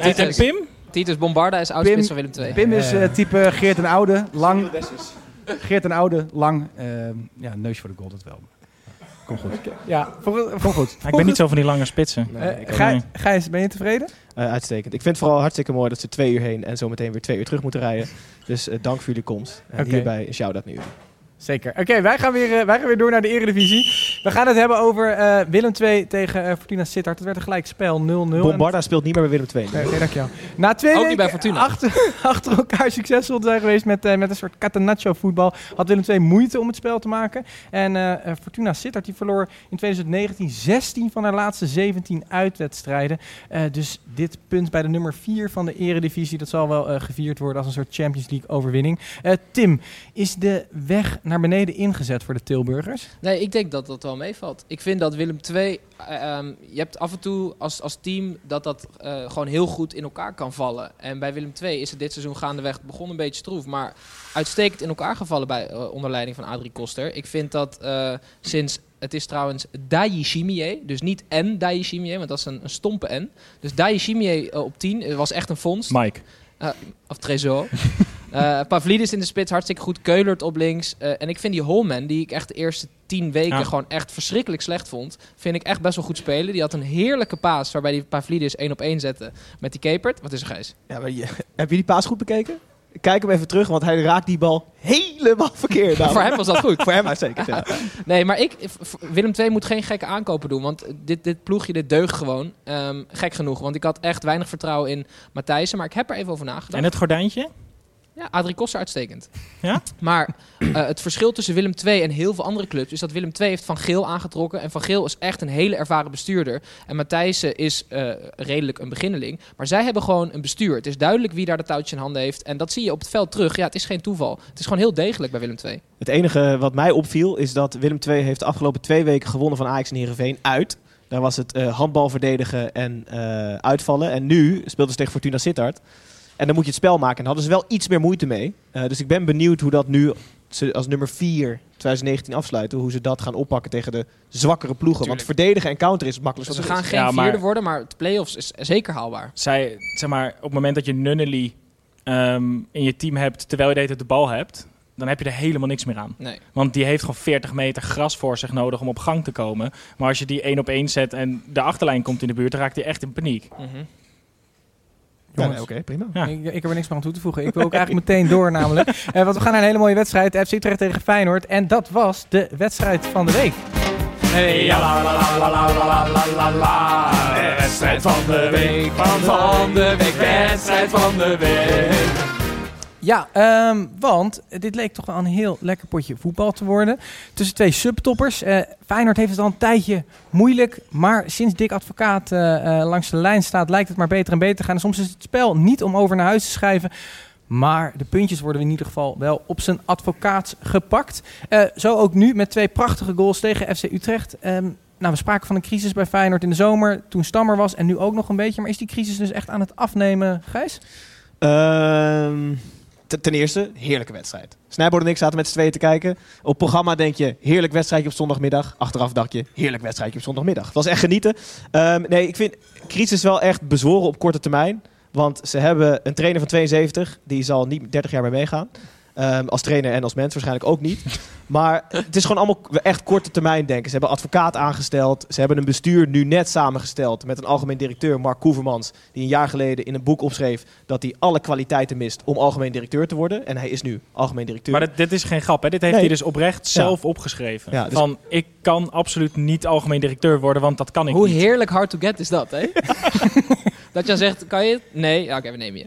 En, en Pim? Titus Bombarda is oudspits van Willem II. Pim is eh, type Geert en Oude, lang. Geert en Oude, lang. eh, ja, neus voor de goal, dat wel. Kom goed. Ja, voor, Kom goed. Ik ben niet zo van die lange spitsen. Nee, Gij-. Gijs, ben je tevreden? Eh, uitstekend. Ik vind het vooral hartstikke mooi dat ze twee uur heen en zo meteen weer twee uur terug moeten rijden. Dus eh, dank voor jullie komst. En hierbij een shout-out naar jullie. Zeker. Oké, wij, gaan weer, eh, wij gaan weer door naar de Eredivisie. We gaan het hebben over eh, Willem II tegen eh, Fortuna Sittard. Het werd een gelijk spel 0-0. Bombarda speelt niet meer bij Willem II. Nee, nee, dankjewel. Na twee Ook niet bij Fortuna. Achter, achter elkaar succesvol te zijn geweest met, eh, met een soort catenaccio voetbal, had Willem II moeite om het spel te maken. En Fortuna Sittard die verloor in 2019 16 van haar laatste 17 uitwedstrijden. Eh, dus dit punt bij de nummer 4 van de Eredivisie, dat zal wel gevierd worden als een soort Champions League overwinning. Eh, Tim, is de weg naar beneden ingezet voor de Tilburgers? Nee, ik denk dat dat wel meevalt. Ik vind dat Willem II, eh, ehm, je hebt af en toe als, als team dat dat eh, gewoon heel goed in elkaar kan vallen. En bij Willem II is het dit seizoen gaandeweg begon een beetje stroef, maar uitstekend in elkaar gevallen bij, eh, onder leiding van Adrie Koster. Ik vind dat sinds, het is trouwens Daishimie, dus niet N Daishimie, want dat is een, een stompe N. Dus Daishimie op 10 eh, was echt een vondst. Mike. Eh, of Trezor. Eh Pavlidis in de spits, hartstikke goed. Keulert op links. Eh, en ik vind die Holman, die ik echt de eerste tien weken Ja. gewoon echt verschrikkelijk slecht vond, vind ik echt best wel goed spelen. Die had een heerlijke paas waarbij die Pavlidis één op één zette met die Capert. Wat is er, Gijs? Ja, maar je, heb je die paas goed bekeken? Kijk hem even terug, want hij raakt die bal helemaal verkeerd. aan. Voor hem was dat goed. Voor hem ja. Nee, maar ik, Willem II moet geen gekke aankopen doen. Want dit, dit ploegje, dit deugt gewoon. Ehm, gek genoeg. Want ik had echt weinig vertrouwen in Matthijssen. Maar ik heb er even over nagedacht. En het gordijntje? Ja, Adrie Koster uitstekend. Ja? Maar eh, het verschil tussen Willem II en heel veel andere clubs is dat Willem II heeft Van Geel aangetrokken. En Van Geel is echt een hele ervaren bestuurder. En Matthijssen is eh, redelijk een beginneling. Maar zij hebben gewoon een bestuur. Het is duidelijk wie daar de touwtje in handen heeft. En dat zie je op het veld terug. Ja, het is geen toeval. Het is gewoon heel degelijk bij Willem II. Het enige wat mij opviel is dat Willem II heeft de afgelopen twee weken gewonnen van Ajax en Heerenveen uit. Daar was het eh, handbal verdedigen en eh, uitvallen. En nu speelden ze tegen Fortuna Sittard. En dan moet je het spel maken. En daar hadden ze wel iets meer moeite mee. Eh, dus ik ben benieuwd hoe dat nu ze als nummer 4 2019 afsluiten. Hoe ze dat gaan oppakken tegen de zwakkere ploegen. Want verdedigen en counter is het Dus makkelijkst. ze gaan is. geen Ja, maar- vierde worden, maar het play-offs is zeker haalbaar. Zij, zeg maar, op het moment dat je Nunnely ehm, in je team hebt terwijl je de hele tijd de bal hebt, dan heb je er helemaal niks meer aan. Nee. Want die heeft gewoon 40 meter gras voor zich nodig om op gang te komen. Maar als je die één op één zet en de achterlijn komt in de buurt, dan raakt hij echt in paniek. Ja, oké, prima. Ik, ik, heb er niks meer aan toe te voegen. Ik wil ook eigenlijk meteen door namelijk. Eh, want we gaan naar een hele mooie wedstrijd. FC Utrecht tegen Feyenoord. En dat was de wedstrijd van de week. Hey, ja, la, la, la, la, la, Wedstrijd van de week, van, van de week, wedstrijd van de week. Ja, ehm, want dit leek toch wel een heel lekker potje voetbal te worden. Tussen twee subtoppers. Eh Feyenoord heeft het al een tijdje moeilijk. Maar sinds Dick Advocaat eh, eh, langs de lijn staat, lijkt het maar beter en beter te gaan. En soms is het spel niet om over naar huis te schrijven. Maar de puntjes worden in ieder geval wel op zijn advocaat gepakt. Zo ook nu met twee prachtige goals tegen FC Utrecht. Ehm, nou, we spraken van een crisis bij Feyenoord in de zomer. Toen Stammer was en nu ook nog een beetje. Maar is die crisis dus echt aan het afnemen, Gijs? Ehm, ten- eerste, heerlijke wedstrijd. Snijboord en ik zaten met z'n tweeën te kijken. Op programma denk je, heerlijk wedstrijdje op zondagmiddag. Achteraf dacht je, heerlijk wedstrijdje op zondagmiddag. Het was echt genieten. Ehm, nee, ik vind crisis wel echt bezworen op korte termijn. Want ze hebben een trainer van 72, die zal niet 30 jaar meer meegaan. Ehm, als trainer en als mens waarschijnlijk ook niet. Maar het is gewoon allemaal echt korte termijn denken. Ze hebben advocaat aangesteld. Ze hebben een bestuur nu net samengesteld met een algemeen directeur, Mark Koevermans. Die een jaar geleden in een boek opschreef dat hij alle kwaliteiten mist om algemeen directeur te worden. En hij is nu algemeen directeur. Maar dit, dit is geen grap, hè? Dit heeft Nee. hij dus oprecht Ja. zelf opgeschreven. Ja, dus- Van, ik kan absoluut niet algemeen directeur worden, want dat kan ik Hoe niet. heerlijk hard to get is dat, hè? dat je dan zegt, kan je het? Nee, ja, oké, we nemen je.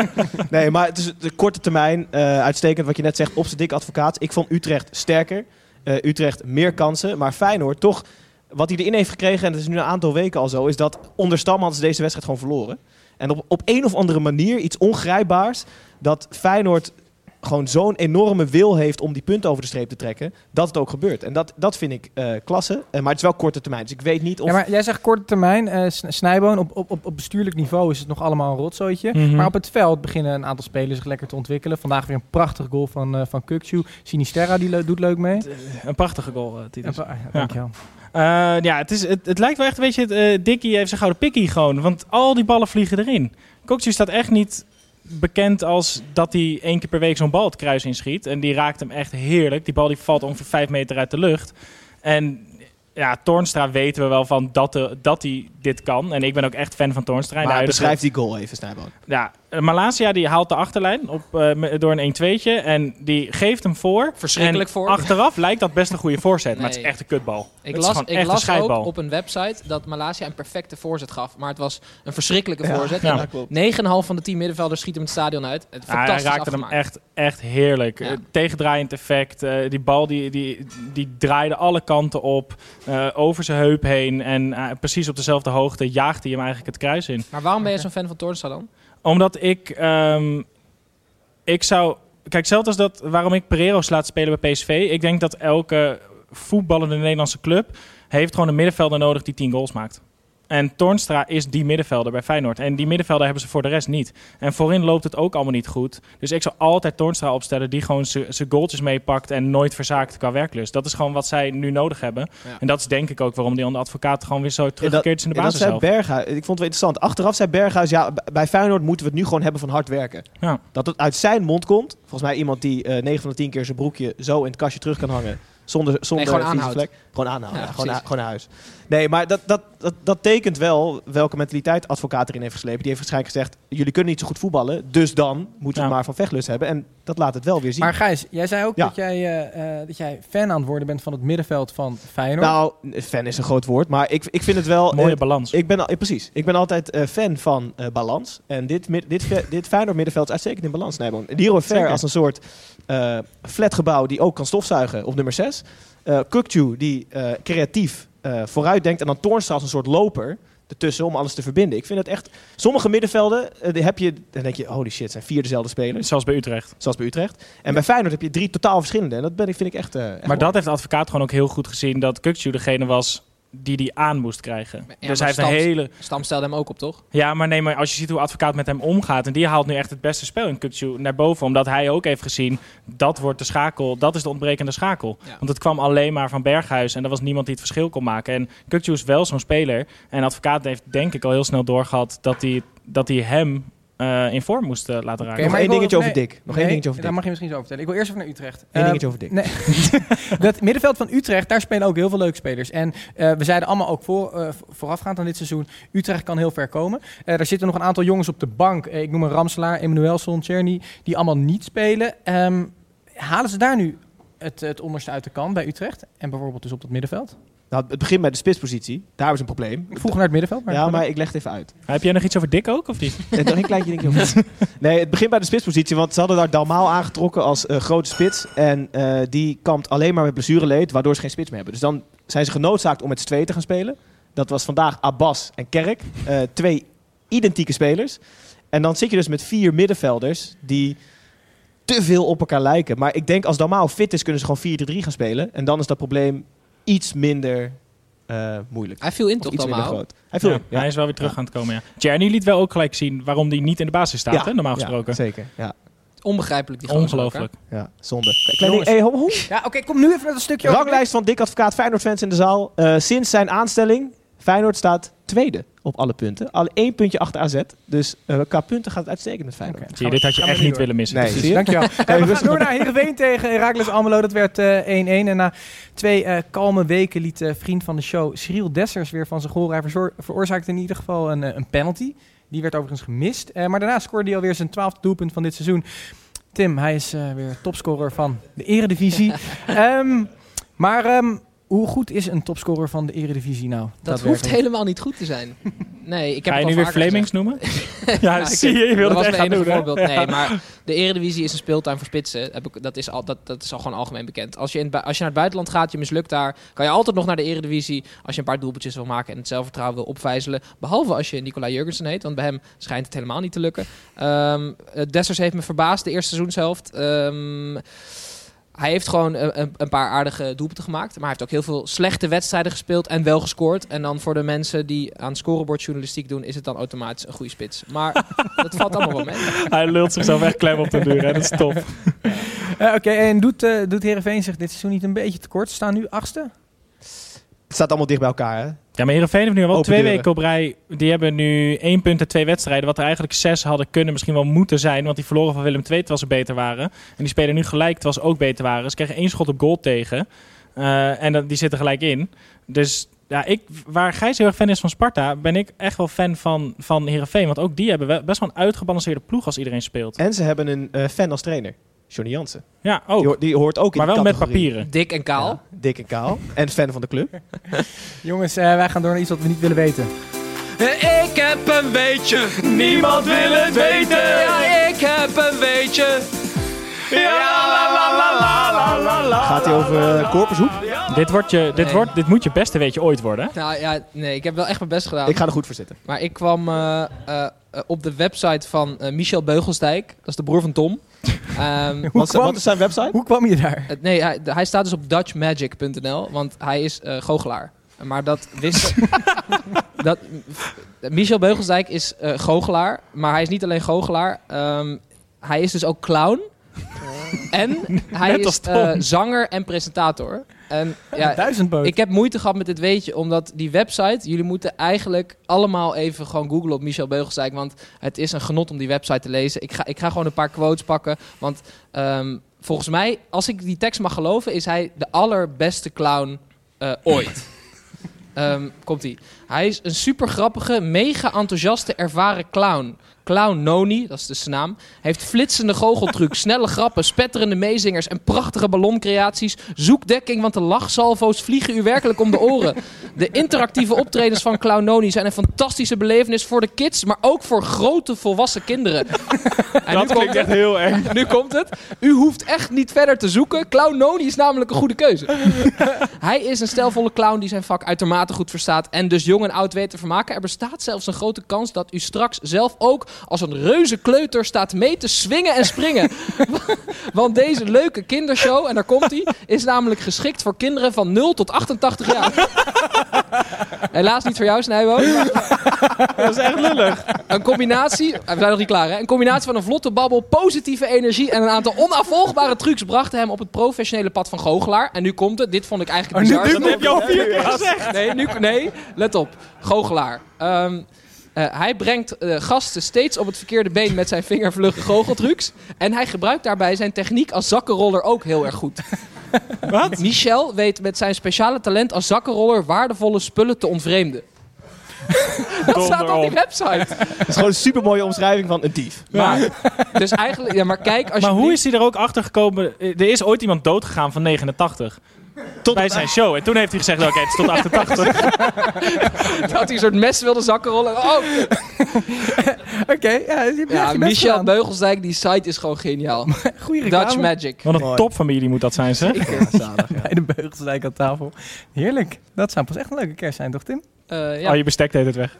Nee, maar het is de korte termijn. eh, uitstekend wat je net zegt op zijn dik advocaat. Ik vond Utrecht sterker. Eh, Utrecht meer kansen. Maar Feyenoord toch, wat hij erin heeft gekregen, en dat is nu een aantal weken al zo, is dat onder Stamman ze deze wedstrijd gewoon verloren. En op, op een of andere manier, iets ongrijpbaars, dat Feyenoord gewoon zo'n enorme wil heeft om die punten over de streep te trekken, dat het ook gebeurt. En dat, dat vind ik eh, klasse. Eh, maar het is wel korte termijn. Dus ik weet niet of... Ja, maar jij zegt korte termijn, eh, Snijboon, op, op, op, op bestuurlijk niveau is het nog allemaal een rotzooitje. Mhm. Maar op het veld beginnen een aantal spelers zich lekker te ontwikkelen. Vandaag weer een prachtig goal van, eh van Kukcu. Sinisterra die le- doet leuk mee. Een prachtige goal, eh, Titus. Ja, ja, dankjewel. Eh, ja, het, is, het, het lijkt wel echt, weet je, het, Dickie heeft zijn gouden pikkie gewoon. Want al die ballen vliegen erin. Kokju staat echt niet bekend als dat hij één keer per week zo'n bal het kruis inschiet. En die raakt hem echt heerlijk. Die bal die valt ongeveer vijf meter uit de lucht. En ja, Toornstra weten we wel van dat, de, dat hij dit kan. En ik ben ook echt fan van Toornstra. De maar beschrijf die goal even, Snijboon. Ja, eh, Malasia die haalt de achterlijn op, eh, door een 1-2'tje. En die geeft hem voor. Verschrikkelijk En voor. Achteraf lijkt dat best een goede voorzet. Maar het is echt een kutbal. Ik het las, ik een las ook op een website dat Malasia een perfecte voorzet gaf. Maar het was een verschrikkelijke Ja, voorzet. ja, En klopt. 9,5 van de 10 middenvelders schieten hem het stadion uit. Het Ja, hij fantastisch raakte hem echt, echt heerlijk. Ja. Eh, tegendraaiend effect. eh, die bal die, die, die draaide alle kanten op. eh, over zijn heup heen. En eh, precies op dezelfde hoogte jaagde hij hem eigenlijk het kruis in. Maar waarom ben je zo'n fan van Toornstra dan? Omdat ik... ehm, ik zou... Kijk, zelfs als dat... Waarom ik Pereiros laat spelen bij PSV. Ik denk dat elke voetballende Nederlandse club... heeft gewoon een middenvelder nodig die 10 goals maakt. En Toornstra is die middenvelder bij Feyenoord. En die middenvelder hebben ze voor de rest niet. En voorin loopt het ook allemaal niet goed. Dus ik zou altijd Toornstra opstellen die gewoon zijn goaltjes meepakt en nooit verzaakt qua werklust. Dat is gewoon wat zij nu nodig hebben. Ja. En dat is denk ik ook waarom die andere advocaat gewoon weer zo teruggekeerd is in de Ja, dat basis zei Berghuis. Ik vond het wel interessant. Achteraf zei Berghuis, ja, bij Feyenoord moeten we het nu gewoon hebben van hard werken. Ja. Dat het uit zijn mond komt. Volgens mij iemand die eh 9 van de 10 keer zijn broekje zo in het kastje terug kan hangen. Zonder, zonder gewoon vlek. Gewoon aanhouden. Ja, ja, gewoon, precies. naar, gewoon naar huis. Nee, maar dat, dat, dat, dat tekent wel welke mentaliteit advocaat erin heeft geslepen. Die heeft waarschijnlijk gezegd, jullie kunnen niet zo goed voetballen. Dus dan moeten we maar van vechtlust hebben. En dat laat het wel weer zien. Maar Gijs, jij zei ook Ja. dat, jij, eh, eh, dat jij fan aan het worden bent van het middenveld van Feyenoord. nou, fan is een groot woord. Maar ik, ik vind het wel... Mooie balans. Ik ben, al- eh, precies. Ik ben altijd eh, fan van eh, balans. En dit, dit, dit Feyenoord middenveld is uitstekend in balans. Nee, Hero Fair Zeker. als een soort eh flatgebouw die ook kan stofzuigen op nummer 6. Eh Kukcu die eh, creatief eh, vooruit denkt. En dan Toornstra als een soort loper ertussen om alles te verbinden. Ik vind het echt... Sommige middenvelden, eh, die heb je... Dan denk je, holy shit, zijn vier dezelfde spelers. Zoals bij Utrecht. Zoals bij Utrecht. En bij Feyenoord heb je drie totaal verschillende. En dat ben ik, vind ik echt... eh, echt Maar mooi. dat heeft de advocaat gewoon ook heel goed gezien. Dat Kukcu degene was die die aan moest krijgen. Ja, dus hij heeft een Stam- hele... Stam stelde hem ook op, toch? Ja, maar nee, maar als je ziet hoe advocaat met hem omgaat... en die haalt nu echt het beste spel in Kukcu naar boven... omdat hij ook heeft gezien, dat wordt de schakel... dat is de ontbrekende schakel. Ja. Want het kwam alleen maar van Berghuis... en er was niemand die het verschil kon maken. En Kukcu is wel zo'n speler. En advocaat heeft denk ik al heel snel doorgehad... dat hij, dat hij hem eh, in vorm moest eh, laten raken. Nog maar één dingetje over nee, Dick. Nog nee, één dingetje over Daar mag je misschien zo over vertellen. Ik wil eerst even naar Utrecht. Eén dingetje over Dick. Nee. dat middenveld van Utrecht, daar spelen ook heel veel leuke spelers. En eh, we zeiden allemaal ook voor, eh, voorafgaand aan dit seizoen, Utrecht kan heel ver komen. Eh er zitten nog een aantal jongens op de bank. Ik noem een Ramselaar, Emmanuelson, Czerny, die allemaal niet spelen. Ehm, halen ze daar nu het, het onderste uit de kan bij Utrecht? En bijvoorbeeld dus op dat middenveld? Nou, het begint bij de spitspositie. Daar is een probleem. Ik vroeg naar het middenveld. Maar Ja, maar ik leg het even uit. Heb jij nog iets over Dick ook, of niet? Eh, nog een kleintje dingetje over. Nee, het begint bij de spitspositie, want ze hadden daar Dalmaal aangetrokken als eh, grote spits. En eh, die kampt alleen maar met blessureleed, waardoor ze geen spits meer hebben. Dus dan zijn ze genoodzaakt om met z'n tweeën te gaan spelen. Dat was vandaag Abbas en Kerk. twee identieke spelers. En dan zit je dus met vier middenvelders die te veel op elkaar lijken. Maar ik denk als Dalmaal fit is, kunnen ze gewoon 4-3 gaan spelen. En dan is dat probleem iets minder eh, moeilijk. Hij viel in toch iets minder allemaal? groot. Hij viel Ja, in, ja. Hij is wel weer terug aan het komen, ja. Tjerny liet wel ook gelijk zien waarom hij niet in de basis staat, hè, normaal ja, gesproken. zeker, ja. Onbegrijpelijk die ook? Ongelooflijk. Ja, zonde. Klein ding, Jongens. hey, ho, ho. Ja, oké, kom nu even met een stukje over- Ranglijst van Dick Advocaat Feyenoord fans in de zaal. Eh, sinds zijn aanstelling, Feyenoord staat tweede op alle punten. Al één puntje achter AZ. Dus eh, qua punten gaat het uitstekend met Feyenoord. Zie je, dit had je echt niet door. willen missen. Nee, je? Dankjewel. Je we gaan door naar Heerenveen tegen Heracles Almelo. Dat werd eh, 1-1. en na twee eh, kalme weken liet eh, vriend van de show Cyril Dessers weer van zijn goal. Hij veroorzaakte in ieder geval een, eh, een penalty. Die werd overigens gemist. Eh, maar daarna scoorde hij alweer zijn twaalfde doelpunt van dit seizoen. Tim, hij is eh, weer topscorer van de eredivisie. Ehm, maar ehm, hoe goed is een topscorer van de eredivisie nou? Dat hoeft helemaal niet goed te zijn. Nee, ik heb Ga je het nu weer Flemings gezegd. noemen? ja, ik zie je, je wilde dat het was echt gaan enige doen. hè? voorbeeld. Nee, Ja. maar de Eredivisie is een speeltuin voor spitsen. Heb ik, dat, is al, dat, dat is al gewoon algemeen bekend. Als je, in, als je naar het buitenland gaat, je mislukt daar, kan je altijd nog naar de Eredivisie als je een paar doelpuntjes wil maken en het zelfvertrouwen wil opvijzelen. Behalve als je Nicola Jurgensen heet, want bij hem schijnt het helemaal niet te lukken. Ehm eh, Dessers heeft me verbaasd de eerste seizoenshelft. Ehm hij heeft gewoon een, een- een paar aardige doelpunten gemaakt. Maar hij heeft ook heel veel slechte wedstrijden gespeeld en wel gescoord. En dan voor de mensen die aan scorebordjournalistiek doen, is het dan automatisch een goede spits. Maar dat valt allemaal wel mee. Hij lult zichzelf echt klem op de duur. Hè? Dat is top. Eh, Oké, en doet, eh doet Heerenveen zich dit seizoen niet een beetje tekort? Ze staan nu achtste? Het staat allemaal dicht bij elkaar, hè? Ja, maar Heerenveen heeft nu wel twee deuren. weken op rij. Die hebben nu één punt en twee wedstrijden. Wat er eigenlijk zes hadden kunnen, misschien wel moeten zijn. Want die verloren van Willem II terwijl ze beter waren. En die spelen nu gelijk terwijl ze ook beter waren. Ze kregen één schot op goal tegen. Eh, en dat, die zitten gelijk in. Dus ja, ik, waar Gijs heel erg fan is van Sparta, ben ik echt wel fan van, van Heerenveen. Want ook die hebben best wel een uitgebalanceerde ploeg als iedereen speelt. En ze hebben een eh, fan als trainer. Johnny Jansen. Ja, Die, hoort- die hoort ook in Maar wel met papieren. Dik en kaal. Ja, dik en kaal. En fan van de club. Jongens, eh, wij gaan door naar iets wat we niet willen weten. Ik heb een weetje, niemand wil het weten. Ja, ik heb een weetje. Ja, la la la la la la la. Gaat hij over uh, Korpershoek? Dit, wordt je, dit, Nee. wordt, dit moet je beste weetje ooit worden. Nou ja, nee, ik heb wel echt mijn best gedaan. Ik ga er goed voor zitten. Maar ik kwam eh, eh, eh, op de website van eh, Michel Beugelsdijk. Dat is de broer van Tom. Hoe Wat, is- kwam- wat is zijn website? Hoe kwam je daar? het- nee, hij, hij staat dus op dutchmagic.nl, want hij is eh, goochelaar. Maar dat wist... dat, Michel Beugelsdijk is eh, goochelaar, maar hij is niet alleen goochelaar. ehm, hij is dus ook clown. En hij is eh, zanger en presentator. En ja, ik heb moeite gehad met dit weetje, omdat die website... Jullie moeten eigenlijk allemaal even gewoon googlen op Michel Beugelsdijk. Want het is een genot om die website te lezen. Ik ga, ik ga gewoon een paar quotes pakken. Want ehm, volgens mij, als ik die tekst mag geloven... is hij de allerbeste clown eh, ooit. Ehm, komt ie. Hij is een super grappige, mega enthousiaste, ervaren clown. Clown Noni, dat is dus zijn naam, heeft flitsende goocheltrucs, snelle grappen, spetterende meezingers en prachtige balloncreaties. Zoek dekking, want de lachsalvo's vliegen u werkelijk om de oren. De interactieve optredens van Clown Noni zijn een fantastische belevenis voor de kids, maar ook voor grote volwassen kinderen. En Dat klinkt echt heel erg. nu komt het. U hoeft echt niet verder te zoeken. Clown Noni is namelijk een goede keuze. Hij is een stelvolle clown die zijn vak uitermate goed verstaat en dus jong en oud weet te vermaken. Er bestaat zelfs een grote kans dat u straks zelf ook als een reuze kleuter staat mee te swingen en springen. Want deze leuke kindershow, en daar komt hij, is namelijk geschikt voor kinderen van 0 tot 88 jaar. Helaas niet voor jou, Snijbo. Dat is echt lullig. Een combinatie, we zijn nog niet klaar hè. Een combinatie van een vlotte babbel, positieve energie en een aantal onafvolgbare trucs brachten hem op het professionele pad van goochelaar. En nu komt het, dit vond ik eigenlijk Oh, nu- bizar. nu Dat heb je al vier keer gezegd. Nee, nu, nee, let op. Goochelaar. Ehm, eh, hij brengt eh, gasten steeds op het verkeerde been met zijn vingervlugge goocheltrucs. En hij gebruikt daarbij zijn techniek als zakkenroller ook heel erg goed. Wat? Michel weet met zijn speciale talent als zakkenroller waardevolle spullen te ontvreemden. Dat staat op die website. Het is gewoon een supermooie omschrijving van een dief. Maar, dus eigenlijk, ja, maar kijk, als Maar je hoe is hij er ook achter gekomen? Er is ooit iemand doodgegaan van 89. Tot bij zijn show. En toen heeft hij gezegd, oké, het is tot 88. dat hij een soort mes wilde zakken rollen? Oh, Oké, ja, je ja, je Michel gedaan. Beugelsdijk, die site is gewoon geniaal. Goeie reclame. Dutch Magic. Wat een Mooi. topfamilie moet dat zijn, zeg. Bij de Beugelsdijk aan tafel. Heerlijk. Dat zou pas echt een leuke kerst zijn, toch Tim? Eh, ja. Oh, je bestek deed het weg.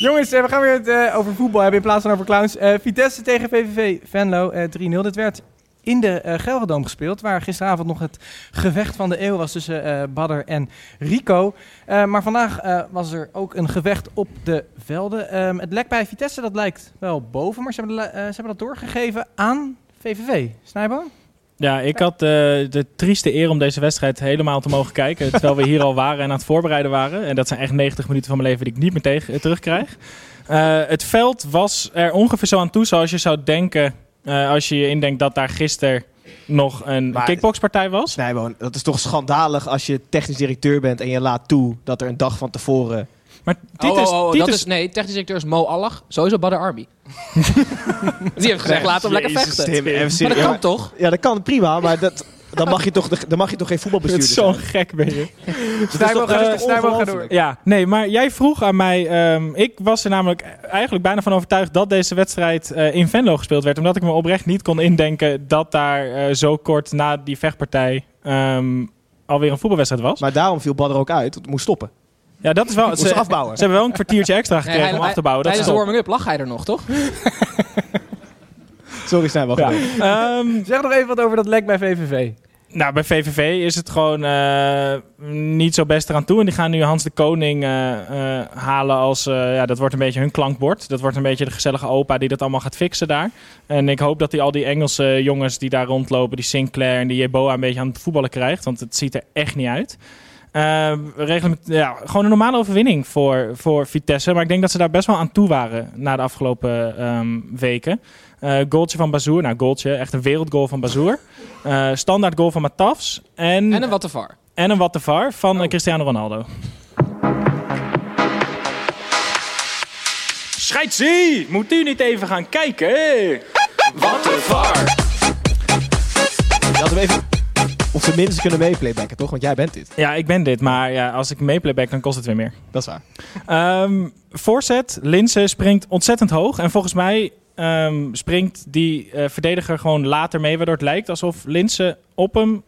Jongens, eh, we gaan weer het eh, over voetbal hebben in plaats van over clowns. Eh, Vitesse tegen VVV Venlo eh 3-0. Dit werd in de eh Gelderdoom gespeeld, waar gisteravond nog het gevecht van de eeuw was tussen eh Badder en Rico. Eh, maar vandaag was er ook een gevecht op de velden. Ehm, het lek bij Vitesse, dat lijkt wel boven, maar ze hebben, ze hebben dat doorgegeven aan VVV. Snijbo? Ja, ik had de trieste eer om deze wedstrijd helemaal te mogen kijken. terwijl we hier al waren en aan het voorbereiden waren. En dat zijn echt 90 minuten van mijn leven die ik niet meer tegen, terugkrijg. Het veld was er ongeveer zo aan toe zoals je zou denken... eh, als je je indenkt dat daar gisteren nog een Maar- kickboxpartij was. Nee, man, dat is toch schandalig als je technisch directeur bent en je laat toe dat er een dag van tevoren... Maar Oh, oh, oh, dat is, nee, technisch directeur is Mo Allah. Sowieso Badr Army. Die heeft gezegd, laat hem lekker vechten. Maar dat kan Ja, toch? Ja, dat kan prima, maar dat, dan, mag je toch, de- dan mag je toch geen Het voetbalbestuurder is zo zijn? gek ben je. Snijboom, toch, ga eh, door? Ja, nee, maar jij vroeg aan mij. ehm, ik was er namelijk eigenlijk bijna van overtuigd dat deze wedstrijd eh, in Venlo gespeeld werd. Omdat ik me oprecht niet kon indenken dat daar eh, zo kort na die vechtpartij ehm, alweer een voetbalwedstrijd was. Maar daarom viel Badr ook uit, het moest stoppen. ja, dat is wel. Ze, afbouwen. ze hebben wel een kwartiertje extra Nee, gekregen hij- om af te bouwen. Dat Tijdens is de warming-up lag hij er nog, toch? Sorry, zijn wel Ja. Ehm, Zeg nog even wat over dat lek bij VVV. Nou, bij VVV is het gewoon eh, niet zo best eraan toe. En die gaan nu Hans de Koning eh, eh, halen als... eh, ja, dat wordt een beetje hun klankbord. Dat wordt een beetje de gezellige opa die dat allemaal gaat fixen daar. En ik hoop dat hij al die Engelse jongens die daar rondlopen... die Sinclair en die Jeboa een beetje aan het voetballen krijgt. Want het ziet er echt niet uit. Eh, reglement, ja, gewoon een normale overwinning voor, voor Vitesse. Maar ik denk dat ze daar best wel aan toe waren na de afgelopen ehm, weken. Eh goaltje van Bazoer. Nou, goaltje. Echt een wereldgoal van Bazoer. Eh, standaard goal van Matafs. En, En een wat te var. en een wat de var van eh, Cristiano Ronaldo. Scheidsie! Moet u niet even gaan kijken? Wat een var. Je had hem even op zijn minst kunnen meeplaybacken, toch? Want jij bent dit. Ja, ik ben dit. Maar ja, als ik meeplayback, dan kost het weer meer. Dat is waar. Ehm voorzet, Linse springt ontzettend hoog. En volgens mij ehm, springt die eh, verdediger gewoon later mee. Waardoor het lijkt alsof Linse op hem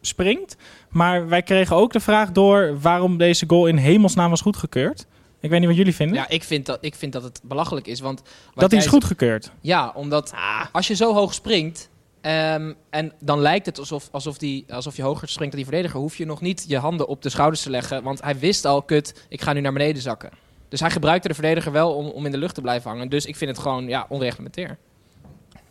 springt. Maar wij kregen ook de vraag door waarom deze goal in hemelsnaam was goedgekeurd. Ik weet niet wat jullie vinden. Ja, ik vind dat, ik vind dat het belachelijk is. Want dat hij is goedgekeurd. Ja, omdat als je zo hoog springt... ehm, en dan lijkt het alsof, alsof, die, alsof je hoger springt dan die verdediger... hoef je nog niet je handen op de schouders te leggen. Want hij wist al, kut, ik ga nu naar beneden zakken. Dus hij gebruikte de verdediger wel om, om in de lucht te blijven hangen. Dus ik vind het gewoon ja, onreglementair.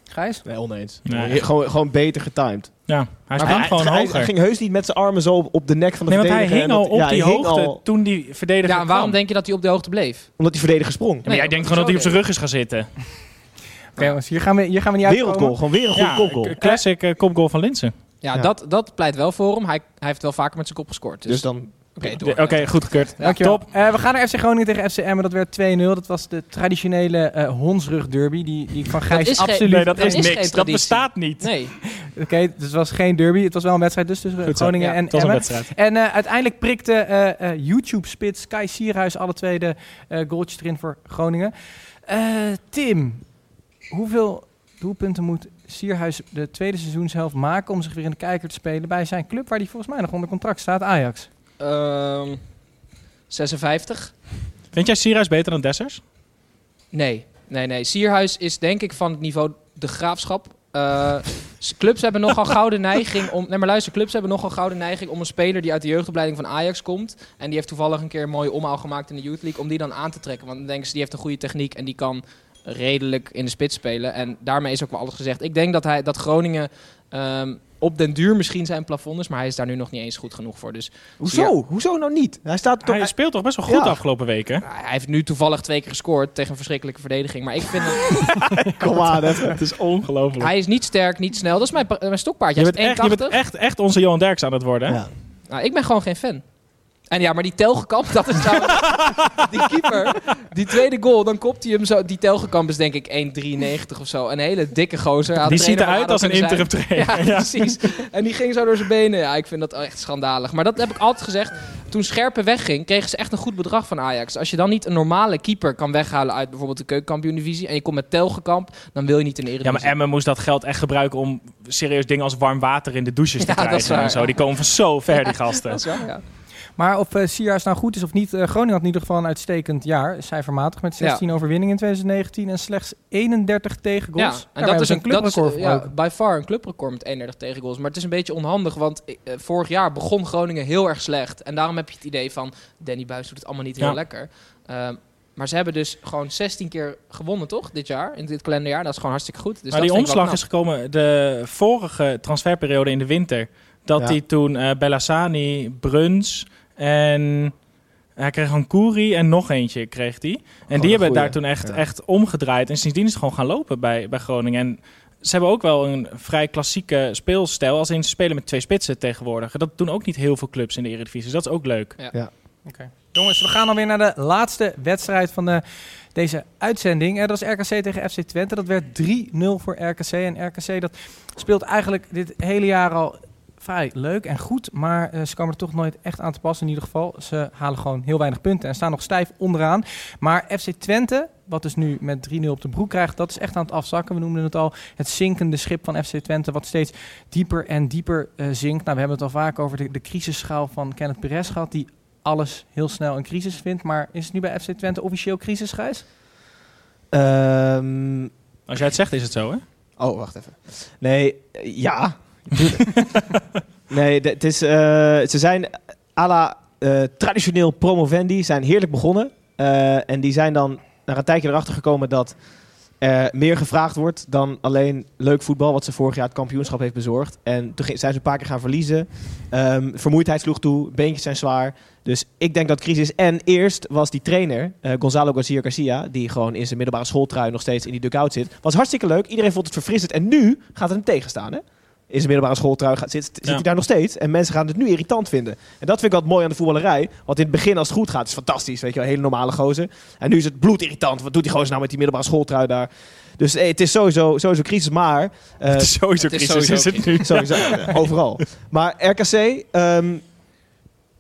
Gijs? Nee, oneens. Nee. Gewoon, gewoon beter getimed. Ja, hij Maar sprong gewoon hij, hoger. Hij ging heus niet met zijn armen zo op de nek van de Nee, want hij verdediger. hing al op ja, die hoogte al toen die verdediger Ja, en waarom kwam. denk je dat hij op de hoogte bleef? omdat die verdediger sprong. Maar jij Nee, denkt gewoon dat hij op zijn rug is gaan zitten. Jongens, hier gaan we, hier gaan we niet uitkomen. Wereldgoal, gewoon weer een goede Ja, kopgoal. classic eh, kopgoal van Linsen. Ja, Ja. Dat, dat pleit wel voor hem. Hij, hij heeft wel vaker met zijn kop gescoord. Dus, Dus dan... oké, door. Oké, goedgekeurd. Dankjewel. Top. Eh, we gaan naar FC Groningen tegen FC Emmen. Dat werd 2-0. Dat was de traditionele eh hondsrug derby. Die, die ik van Gijs absoluut... Nee, dat Dat is niks. Dat bestaat niet. Nee. Oké, dus het was geen derby. Het was wel een wedstrijd dus tussen Goed. Groningen Ja, en Emmen. wedstrijd. En uiteindelijk prikte eh, eh, YouTube-spits Kai Sierhuis alle twee de eh, goaltjes erin voor Groningen. Eh, Tim, hoeveel doelpunten moet Sierhuis de tweede seizoenshelft maken om zich weer in de kijker te spelen bij zijn club waar hij volgens mij nog onder contract staat, Ajax? Ehm, 56? Vind jij Sierhuis beter dan Dessers? Nee, nee, nee. Sierhuis is denk ik van het niveau de graafschap. Eh, clubs hebben nogal gouden neiging om. Nee, maar luister, clubs hebben nogal gouden neiging om een speler die uit de jeugdopleiding van Ajax komt. En die heeft toevallig een keer een mooie omhaal gemaakt in de Youth League. Om die dan aan te trekken. Want dan denken ze, die heeft een goede techniek en die kan redelijk in de spits spelen. En daarmee is ook wel alles gezegd. Ik denk dat, hij, dat Groningen ehm, op den duur misschien zijn plafond is. Maar hij is daar nu nog niet eens goed genoeg voor. Dus Hoezo? Hoezo nou niet? Hij staat toch... Hij speelt toch best wel goed Ja. de afgelopen weken? hij heeft nu toevallig twee keer gescoord tegen een verschrikkelijke verdediging. Maar ik vind hem, Kom aan. Het is ongelooflijk. hij is niet sterk, niet snel. Dat is mijn, mijn stokpaardje. Je bent, echt, je 1,80. bent echt, echt onze Johan Derks aan het worden. hè? Ja. Nou, ik ben gewoon geen fan. En ja, maar die Telgekamp, dat is trouwens... die keeper, die tweede goal, dan kopt hij hem zo... Die Telgekamp is denk ik 1,93 of zo. Een hele dikke gozer. Had Die ziet eruit als een interim trainer. Ja, precies. En die ging zo door zijn benen. Ja, ik vind dat echt schandalig. Maar dat heb ik altijd gezegd. Toen Scherpen wegging, kregen ze echt een goed bedrag van Ajax. Als je dan niet een normale keeper kan weghalen uit bijvoorbeeld de keukenkampioen-divisie... en je komt met Telgekamp, dan wil je niet in de Ja, Eredivisie. maar Emmen moest dat geld echt gebruiken om serieus dingen als warm water in de douches te Ja, krijgen. en zo. ja. Die komen van zo ver, die gasten. Dat is ja. Maar of uh, Sierhuis nou goed is of niet, uh, Groningen had in ieder geval een uitstekend jaar. Cijfermatig met 16 overwinningen in 2019 en slechts 31 tegengoals. Ja, en dat is een clubrecord dat is, ja, by far een clubrecord met 31 tegengoals. Maar het is een beetje onhandig, want eh, vorig jaar begon Groningen heel erg slecht. En daarom heb je het idee van, Danny Buis doet het allemaal niet heel Ja. lekker. Ehm, maar ze hebben dus gewoon 16 keer gewonnen, toch? Dit jaar, in dit kalenderjaar. Dat is gewoon hartstikke goed. Dus maar dat die omslag is gekomen de vorige transferperiode in de winter. Dat Ja. hij toen eh Bellassani, Bruns en hij kreeg een Koeri en nog eentje kreeg hij. En een die hebben goeie. daar toen echt, Ja. echt omgedraaid. En sindsdien is het gewoon gaan lopen bij, bij Groningen. En ze hebben ook wel een vrij klassieke speelstijl. Als in ze spelen met twee spitsen tegenwoordig. Dat doen ook niet heel veel clubs in de Eredivisie. Dus dat is ook leuk. Jongens, we gaan alweer naar de laatste wedstrijd van de, deze uitzending. Eh, dat is RKC tegen FC Twente. Dat werd 3-0 voor RKC. En RKC dat speelt eigenlijk dit hele jaar al vrij leuk en goed. Maar eh, ze komen er toch nooit echt aan te passen in ieder geval. Ze halen gewoon heel weinig punten en staan nog stijf onderaan. Maar FC Twente, wat dus nu met 3-0 op de broek krijgt, dat is echt aan het afzakken. We noemden het al, het zinkende schip van FC Twente, wat steeds dieper en dieper eh, zinkt. Nou, we hebben het al vaak over de, de crisisschaal van Kenneth Perez gehad, die alles heel snel een crisis vindt. Maar is het nu bij FC Twente officieel crisis, Gijs? Ehm, Als jij het zegt, is het zo, hè? oh, wacht even. Nee, eh, ja. nee, het is, eh, ze zijn à la eh, traditioneel promovendi, zijn heerlijk begonnen. Eh, en die zijn dan na een tijdje erachter gekomen dat er meer gevraagd wordt dan alleen leuk voetbal, wat ze vorig jaar het kampioenschap heeft bezorgd. En toen zijn ze een paar keer gaan verliezen. Ehm, vermoeidheid sloeg toe, beentjes zijn zwaar. Dus ik denk dat crisis. En eerst was die trainer, Gonzalo Garcia Garcia, die gewoon in zijn middelbare schooltrui nog steeds in die dugout zit. Was hartstikke leuk. Iedereen vond het verfrissend. En nu gaat het hem tegenstaan. Hè? In zijn middelbare schooltrui gaat, zit, zit Ja. hij daar nog steeds. En mensen gaan het nu irritant vinden. En dat vind ik wat mooi aan de voetballerij. Want in het begin, als het goed gaat, is het fantastisch. Weet je wel, hele normale gozer. En nu is het bloedirritant. Wat doet die gozer nou met die middelbare schooltrui daar? Dus eh, het is sowieso, sowieso crisis. Maar eh, het is sowieso het is crisis, sowieso is het nu. Sowieso, overal. Maar RKC, ehm,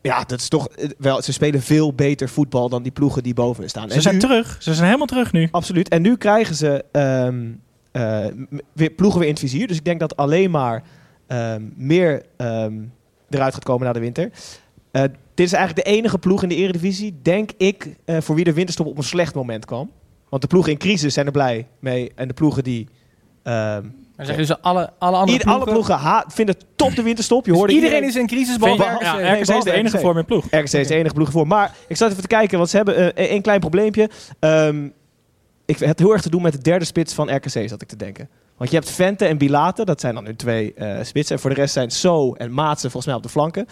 ja, dat is toch eh, wel. Ze spelen veel beter voetbal dan die ploegen die boven staan. Ze zijn nu, terug. Ze zijn helemaal terug nu. Absoluut. En nu krijgen ze ehm, eh, weer, ploegen weer in het vizier. Dus ik denk dat alleen maar ehm, meer ehm, eruit gaat komen na de winter. Eh, dit is eigenlijk de enige ploeg in de Eredivisie, denk ik, eh, voor wie de winterstop op een slecht moment kwam. Want de ploegen in crisis zijn er blij mee. En de ploegen die. ehm, Dan zeggen dus alle, alle andere Ieder- alle ploegen ha- vinden top de winterstop. Je hoorde Dus iedereen is in crisis, behalve RKC. ja, RKC is de enige vorm in ploeg. RKC is de enige ploeg voor. Maar ik zat even te kijken, want ze hebben eh, één klein probleempje. Ehm, ik het heel erg te doen met de derde spits van RKC, zat ik te denken. Want je hebt Vente en Bilate, dat zijn dan nu twee eh, spitsen. En voor de rest zijn So en Maatsen volgens mij op de flanken.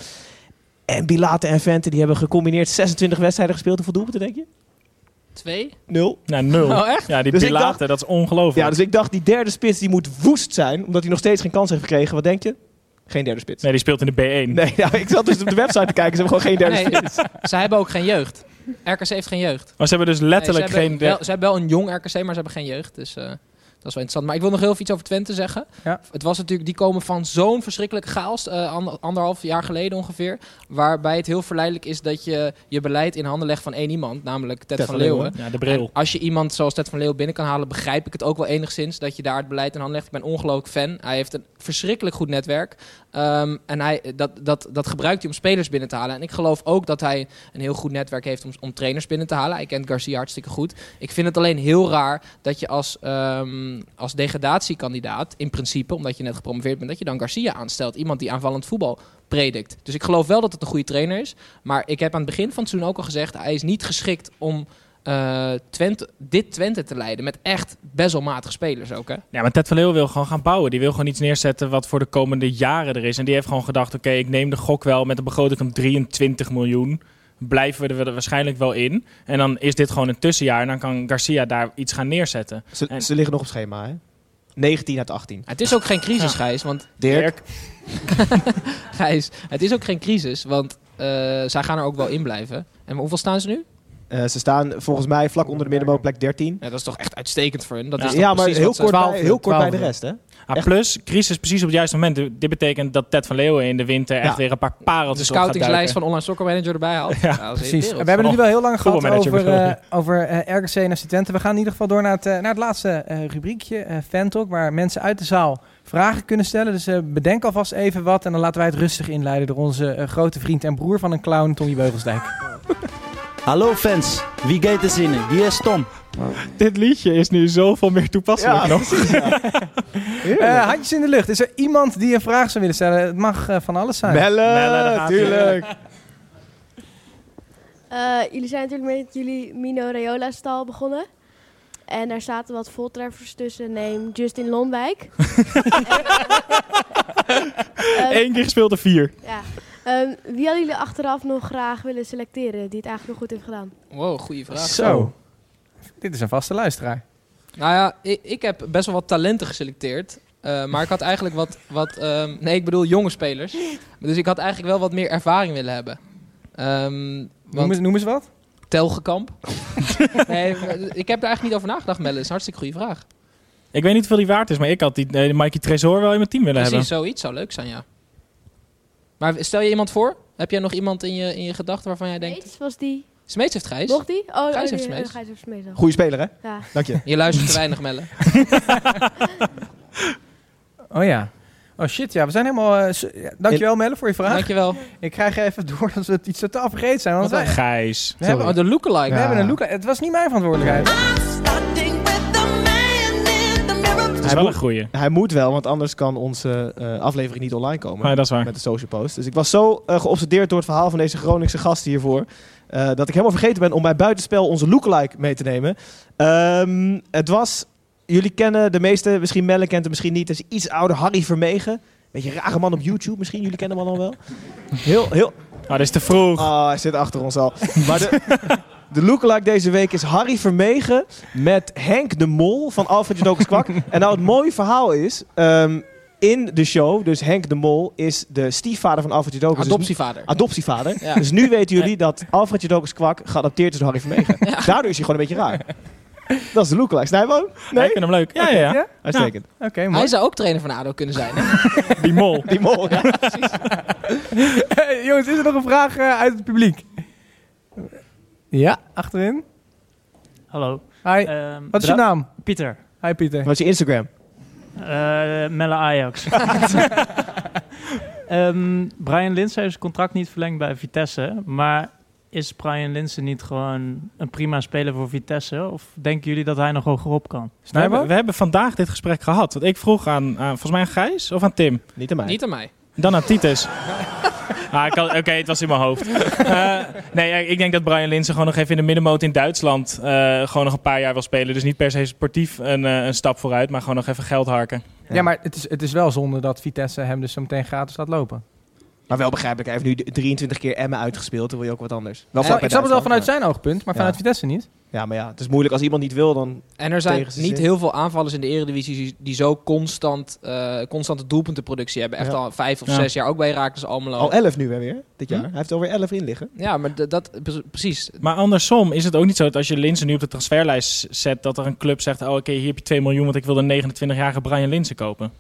En Bilate en Vente die hebben gecombineerd 26 wedstrijden gespeeld. Hoeveel doelpunten denk je? Twee? Nul. Nou, nul. Oh, echt? Ja, die Dus dacht- dat is ongelooflijk. Ja, dus ik dacht die derde spits die moet woest zijn, omdat hij nog steeds geen kans heeft gekregen. Wat denk je? Geen derde spits. Nee, die speelt in de B1. Nee, nou, ik zat dus op de website te kijken. Ze hebben gewoon geen derde Nee, spits. Zij hebben ook geen jeugd. RKC heeft geen jeugd. Maar ze hebben dus Nee, letterlijk ze, hebben geen... wel, ze hebben wel een jong RKC, maar ze hebben geen jeugd. Dus eh, dat is wel interessant. Maar ik wil nog heel even iets over Twente zeggen. Ja. Het was natuurlijk, die komen van zo'n verschrikkelijke chaos, eh, ander- anderhalf jaar geleden ongeveer. Waarbij het heel verleidelijk is dat je je beleid in handen legt van één iemand, namelijk Ted, van Leeuwen. Ja, de bril. En als je iemand zoals Ted van Leeuwen binnen kan halen, begrijp ik het ook wel enigszins dat je daar het beleid in handen legt. Ik ben ongelooflijk fan. Hij heeft een verschrikkelijk goed netwerk. Ehm, en hij, dat, dat, dat gebruikt hij om spelers binnen te halen. En ik geloof ook dat hij een heel goed netwerk heeft om, om trainers binnen te halen. Hij kent Garcia hartstikke goed. Ik vind het alleen heel raar dat je als, ehm, als degradatiekandidaat, in principe, omdat je net gepromoveerd bent, dat je dan Garcia aanstelt. Iemand die aanvallend voetbal predikt. Dus ik geloof wel dat het een goede trainer is. Maar ik heb aan het begin van het seizoen ook al gezegd, hij is niet geschikt om eh, Twente, dit Twente te leiden. Met echt best wel matige spelers ook, hè? Ja, maar Ted van Leeuwen wil gewoon gaan bouwen. Die wil gewoon iets neerzetten wat voor de komende jaren er is. En die heeft gewoon gedacht, oké, ik neem de gok wel met een begroting van 23 miljoen. Blijven we er waarschijnlijk wel in. En dan is dit gewoon een tussenjaar. En dan kan Garcia daar iets gaan neerzetten. Ze, En- ze liggen nog op schema, hè? 19 uit 18. Het is ook geen crisis, Gijs, want Dirk. Gijs, het is ook geen crisis, want eh, zij gaan er ook wel in blijven. En hoeveel staan ze nu? Eh, ze staan volgens mij vlak onder de middenmoot plek 13. Ja, dat is toch echt uitstekend voor hun. Dat Ja. is toch Ja, maar precies heel kort, bij, heel kort bij de rest, hè? Echt? plus, crisis precies op het juiste moment. Dit betekent dat Ted van Leeuwen in de winter echt Ja. weer een paar de pareltjes gaat scoutingslijst van Online Soccer Manager erbij haalt. Ja, Precies. We hebben het nu wel heel lang gehad over, eh, over RKC en FC Twente. We gaan in ieder geval door naar het, naar het laatste eh, rubriekje, eh Fan Talk, waar mensen uit de zaal vragen kunnen stellen. Dus eh, bedenk alvast even wat en dan laten wij het rustig inleiden door onze grote vriend en broer van een clown, Tommy Beugelsdijk. Hallo fans, wie gaat er zinnen? Hier is Tom. Dit liedje is nu zoveel meer toepasselijk nog. Eh, handjes in de lucht. Is er iemand die een vraag zou willen stellen? Het mag eh, van alles zijn. Daar gaat-ie. tuurlijk. Eh, jullie zijn natuurlijk met jullie Mino Raiola stal begonnen. En daar zaten wat voltreffers tussen. Neem Justin Lonwijk. Eén keer gespeeld er vier. ja. Ehm, wie hadden jullie achteraf nog graag willen selecteren die het eigenlijk nog goed heeft gedaan? Wow, goede vraag. Zo. Dit is een vaste luisteraar. Nou ja, ik, ik heb best wel wat talenten geselecteerd. Eh, maar ik had eigenlijk wat... wat ehm, nee, ik bedoel jonge spelers. Dus ik had eigenlijk wel wat meer ervaring willen hebben. Ehm, Noem eens, noem eens wat. Telgekamp. nee, ik heb er eigenlijk niet over nagedacht, Melle. Dat is een hartstikke goede vraag. Ik weet niet hoeveel die waard is, maar ik had die eh, Mikey Tresor wel in mijn team willen Precies, hebben. zoiets zou leuk zijn, ja. Maar stel je iemand voor? Heb jij nog iemand in je, in je gedachten waarvan jij denkt... Smeets was die. Smeets heeft Gijs. Mocht die? Oh, Gijs oh, heeft die- Smeets. Gijs heeft Smeets dan. Goeie speler, hè? Ja. Dank je. Je luistert te weinig, Melle. Oh ja. Oh shit, ja, we zijn helemaal... eh, ja, dankjewel Melle voor je vraag. Dankjewel. Ik krijg even door dat we het iets totaal vergeten zijn. Want Wat wij? Gijs. we hebben, Oh, de lookalike. we hebben een look. Het was niet mijn verantwoordelijkheid. Is wel een goeie. Hij moet wel, want anders kan onze eh, aflevering niet online komen. Nee, dat is waar. Met de social post. Dus ik was zo eh, geobsedeerd door het verhaal van deze Groningse gast hiervoor. eh, dat ik helemaal vergeten ben om bij buitenspel onze lookalike mee te nemen. Ehm, het was, jullie kennen de meeste, misschien Melle kent hem misschien niet. Het is iets ouder, Harry Vermegen. Beetje een rare man op YouTube misschien, jullie kennen hem al wel. Heel, heel... Oh, dat is te vroeg. Ah, hij zit achter ons al. Maar de, de lookalike deze week is Harry Vermegen met Henk de Mol van Alfred Jodokus Kwak. en nou, het mooie verhaal is... ehm, in de show, dus Henk de Mol is de stiefvader van Alfred Jodokus. Dus- Adoptievader. adoptievader. Ja. Dus nu weten jullie dat Alfred Jodokus Kwak geadopteerd is door Harry Vermegen. Daardoor is hij gewoon een beetje raar. Dat is de lookalike. Snijboon? Nee? Ik vind hem leuk. Ja, ja, ja. Ja? Uitstekend. Oké, Hij zou ook trainer van ADO kunnen zijn. hè? Die mol. Die mol, ja. Jongens, is er nog een vraag eh, uit het publiek? Ja, achterin. Hallo. Hi. Ehm, Wat is je naam? Pieter. Hi Pieter. Wat is je Instagram? Eh, Melle Ajax. Ehm, Brian Linsen heeft zijn contract niet verlengd bij Vitesse. Maar is Brian Linsen niet gewoon een prima speler voor Vitesse? Of denken jullie dat hij nog hogerop kan? We hebben, we hebben vandaag dit gesprek gehad. Want ik vroeg aan, aan volgens mij aan Gijs of aan Tim. Niet aan mij. Niet aan mij. Dan aan Titus. ah, Oké, het was in mijn hoofd. Eh, nee, ja, ik denk dat Brian Linsen gewoon nog even in de middenmoot in Duitsland eh, gewoon nog een paar jaar wil spelen. Dus niet per se sportief een, eh, een stap vooruit, maar gewoon nog even geld harken. Ja, maar het is, het is wel zonde dat Vitesse hem dus zo meteen gratis laat lopen. Maar wel begrijpelijk. Hij heeft nu 23 keer Emmen uitgespeeld. Dan wil je ook wat anders. Wel Ja, ik snap het wel vanuit zijn oogpunt, maar Ja. vanuit Vitesse niet. Ja, maar ja, het is moeilijk. Als iemand niet wil, dan... En er zijn Tegen ze niet zin. heel veel aanvallers in de Eredivisie die, zo constant, eh, constante doelpuntenproductie hebben. Echt Ja. al vijf of Ja. zes jaar, ook bij Raakles Almelo. Al 11 nu hè, weer, dit jaar. Hm? Hij heeft alweer 11 in liggen. Ja, maar dat, pre- precies. Maar andersom is het ook niet zo dat als je Linsen nu op de transferlijst zet, dat er een club zegt, oh oké, hier heb je 2 miljoen, want ik wil de 29-jarige Brian Linsen kopen.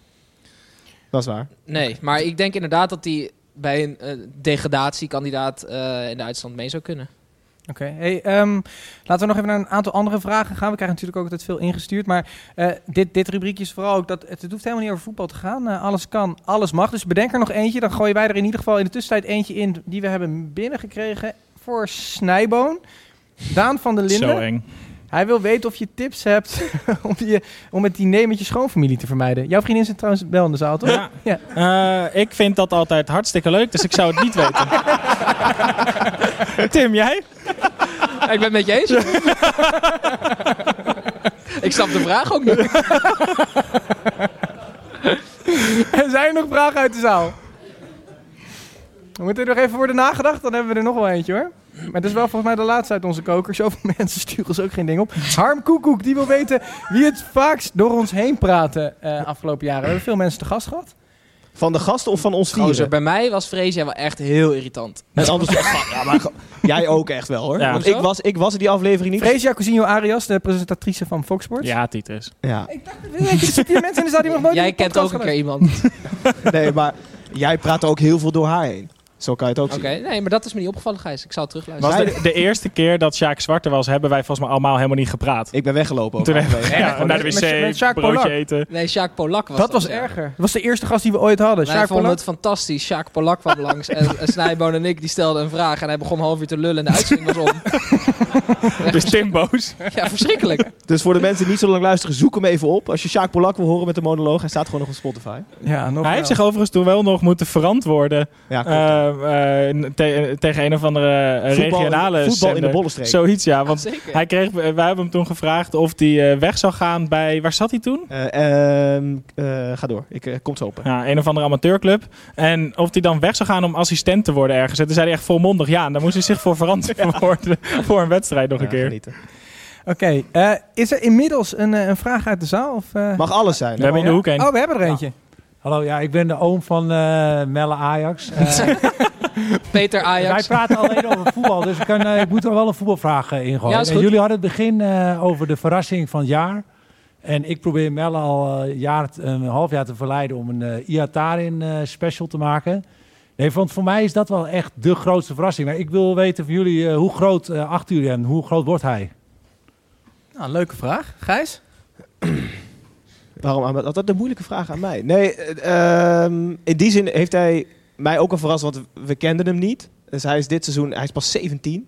Dat is waar. Nee, maar ik denk inderdaad dat hij bij een eh, degradatiekandidaat eh, in Duitsland mee zou kunnen. Oké, hey, ehm, laten we nog even naar een aantal andere vragen gaan. We krijgen natuurlijk ook altijd veel ingestuurd. Maar eh, dit, dit rubriekje is vooral ook dat het, hoeft helemaal niet over voetbal te gaan. Eh, alles kan, alles mag. Dus bedenk er nog eentje. Dan gooien wij er in ieder geval in de tussentijd eentje in die we hebben binnengekregen voor Snijboon. Daan van der Zo Linden. eng. Hij wil weten of je tips hebt om, je, om het diner met je schoonfamilie te vermijden. Jouw vriendin zit trouwens wel in de zaal, toch? Ja. ja. Eh, ik vind dat altijd hartstikke leuk, dus ik zou het niet weten. Tim, jij? ik ben het met je eens. ik snap de vraag ook niet. Zijn er nog vragen uit de zaal? We moeten er nog even worden nagedacht, dan hebben we er nog wel eentje hoor. Maar het is wel volgens mij de laatste uit onze koker. Zoveel mensen sturen ons ook geen ding op. Harm Koekoek, die wil weten wie het vaakst door ons heen praten eh, afgelopen jaren. We hebben veel mensen te gast gehad. Van de gasten of van ons Gozer, vieren? bij mij was Freesia wel echt heel irritant. En anders... ja, maar jij ook echt wel hoor. Ja. Want ik was, ik was er die aflevering niet. Fresia Cousinho Arias, de presentatrice van Fox Sports. Ja, Titus. Ja. Er zitten hier mensen in de zaal die nog nooit Jij kent ook een keer iemand. Nee, maar jij praat ook heel veel door haar heen. Zo kan je het ook Oké, zien. nee, maar dat is me niet opgevallen, Gijs. Ik zou het Was terugluisteren. de, de eerste keer dat Sjaak Zwarte was, hebben wij volgens mij allemaal helemaal niet gepraat. Ik ben weggelopen ook. Toen halverwege. hebben we ja, gewoon naar de met- met- met wc, Sjaak broodje Polak. eten. Nee, Sjaak Polak was Dat was ja. erger. Dat was de eerste gast die we ooit hadden. Wij Sjaak vonden Polak. het fantastisch. Sjaak Polak kwam langs en, en Snijboon en ik die stelden een vraag en hij begon een half uur te lullen en de uitzending was om. Dus Tim boos. Ja, verschrikkelijk. Dus voor de mensen die niet zo lang luisteren, zoek hem even op. Als je Sjaak Polak wil horen met de monoloog, hij staat gewoon nog op Spotify. Ja, nog Hij wel. heeft zich overigens toen wel nog moeten verantwoorden Ja, klopt. eh, eh, te- tegen een of andere eh, Voetbal- regionale voetbal in de. Bollenstreek. Zoiets, ja. Want hij kreeg, wij hebben hem toen gevraagd of hij eh, weg zou gaan bij... Waar zat hij toen? Eh, ehm, eh, ga door, ik eh, kom zo open. Ja, een of andere amateurclub. En of hij dan weg zou gaan om assistent te worden ergens. En toen zei hij echt volmondig ja. En daar moest hij zich voor verantwoorden voor een wedstrijd nog een keer. Oké, eh, is er inmiddels een, eh, een vraag uit de zaal? Of, eh? Mag alles zijn. We hebben in de hoek een. Oh, we hebben er eentje. Hallo, ja, ik ben de oom van eh, Melle Ajax. Eh, Peter Ajax. Wij praten alleen over voetbal, dus ik, kan, eh, ik moet er wel een voetbalvraag eh, ingooien. Ja, is En goed. jullie hadden het begin eh, over de verrassing van het jaar. En ik probeer Melle al eh, jaar, een half jaar te verleiden om een eh Iatarin eh special te maken. Nee, want voor mij is dat wel echt de grootste verrassing. Maar ik wil weten van jullie, eh, hoe groot achten jullie en hoe groot wordt hij? Nou, leuke vraag. Gijs? Waarom aan- altijd een moeilijke vraag aan mij? Nee, eh, ehm, in die zin heeft hij mij ook al verrast, want we kenden hem niet. Dus hij is dit seizoen, hij is pas 17.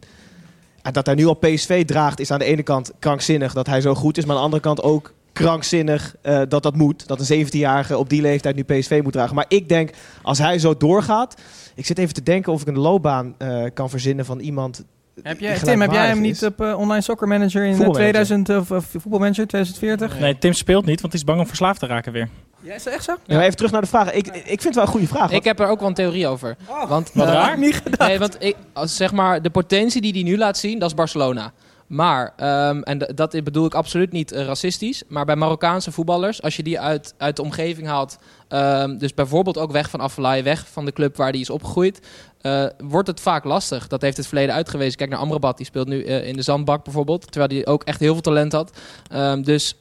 En dat hij nu al PSV draagt, is aan de ene kant krankzinnig dat hij zo goed is. Maar aan de andere kant ook krankzinnig eh, dat dat moet. Dat een 17-jarige op die leeftijd nu PSV moet dragen. Maar ik denk, als hij zo doorgaat... Ik zit even te denken of ik een loopbaan eh, kan verzinnen van iemand... Heb jij, Tim, heb jij hem niet op eh, online soccer manager in eh, Voetbalmanager. 2000 of, of voetbalmanager 2040? Nee, Tim speelt niet, want hij is bang om verslaafd te raken weer. Ja, is dat echt zo? Ja, even terug naar de vraag. Ik, ik vind het wel een goede vraag. Ik heb er ook wel een theorie over. want, Wat eh, raar. Niet gedacht. Nee, want ik, als, zeg maar, de potentie die hij nu laat zien, dat is Barcelona. Maar, ehm, en dat bedoel ik absoluut niet eh, racistisch, maar bij Marokkaanse voetballers, als je die uit, uit de omgeving haalt, ehm, dus bijvoorbeeld ook weg van Afellay, weg van de club waar die is opgegroeid, eh, wordt het vaak lastig. Dat heeft het verleden uitgewezen. Kijk naar Amrabat, die speelt nu eh, in de zandbak bijvoorbeeld, terwijl hij ook echt heel veel talent had. Ehm, dus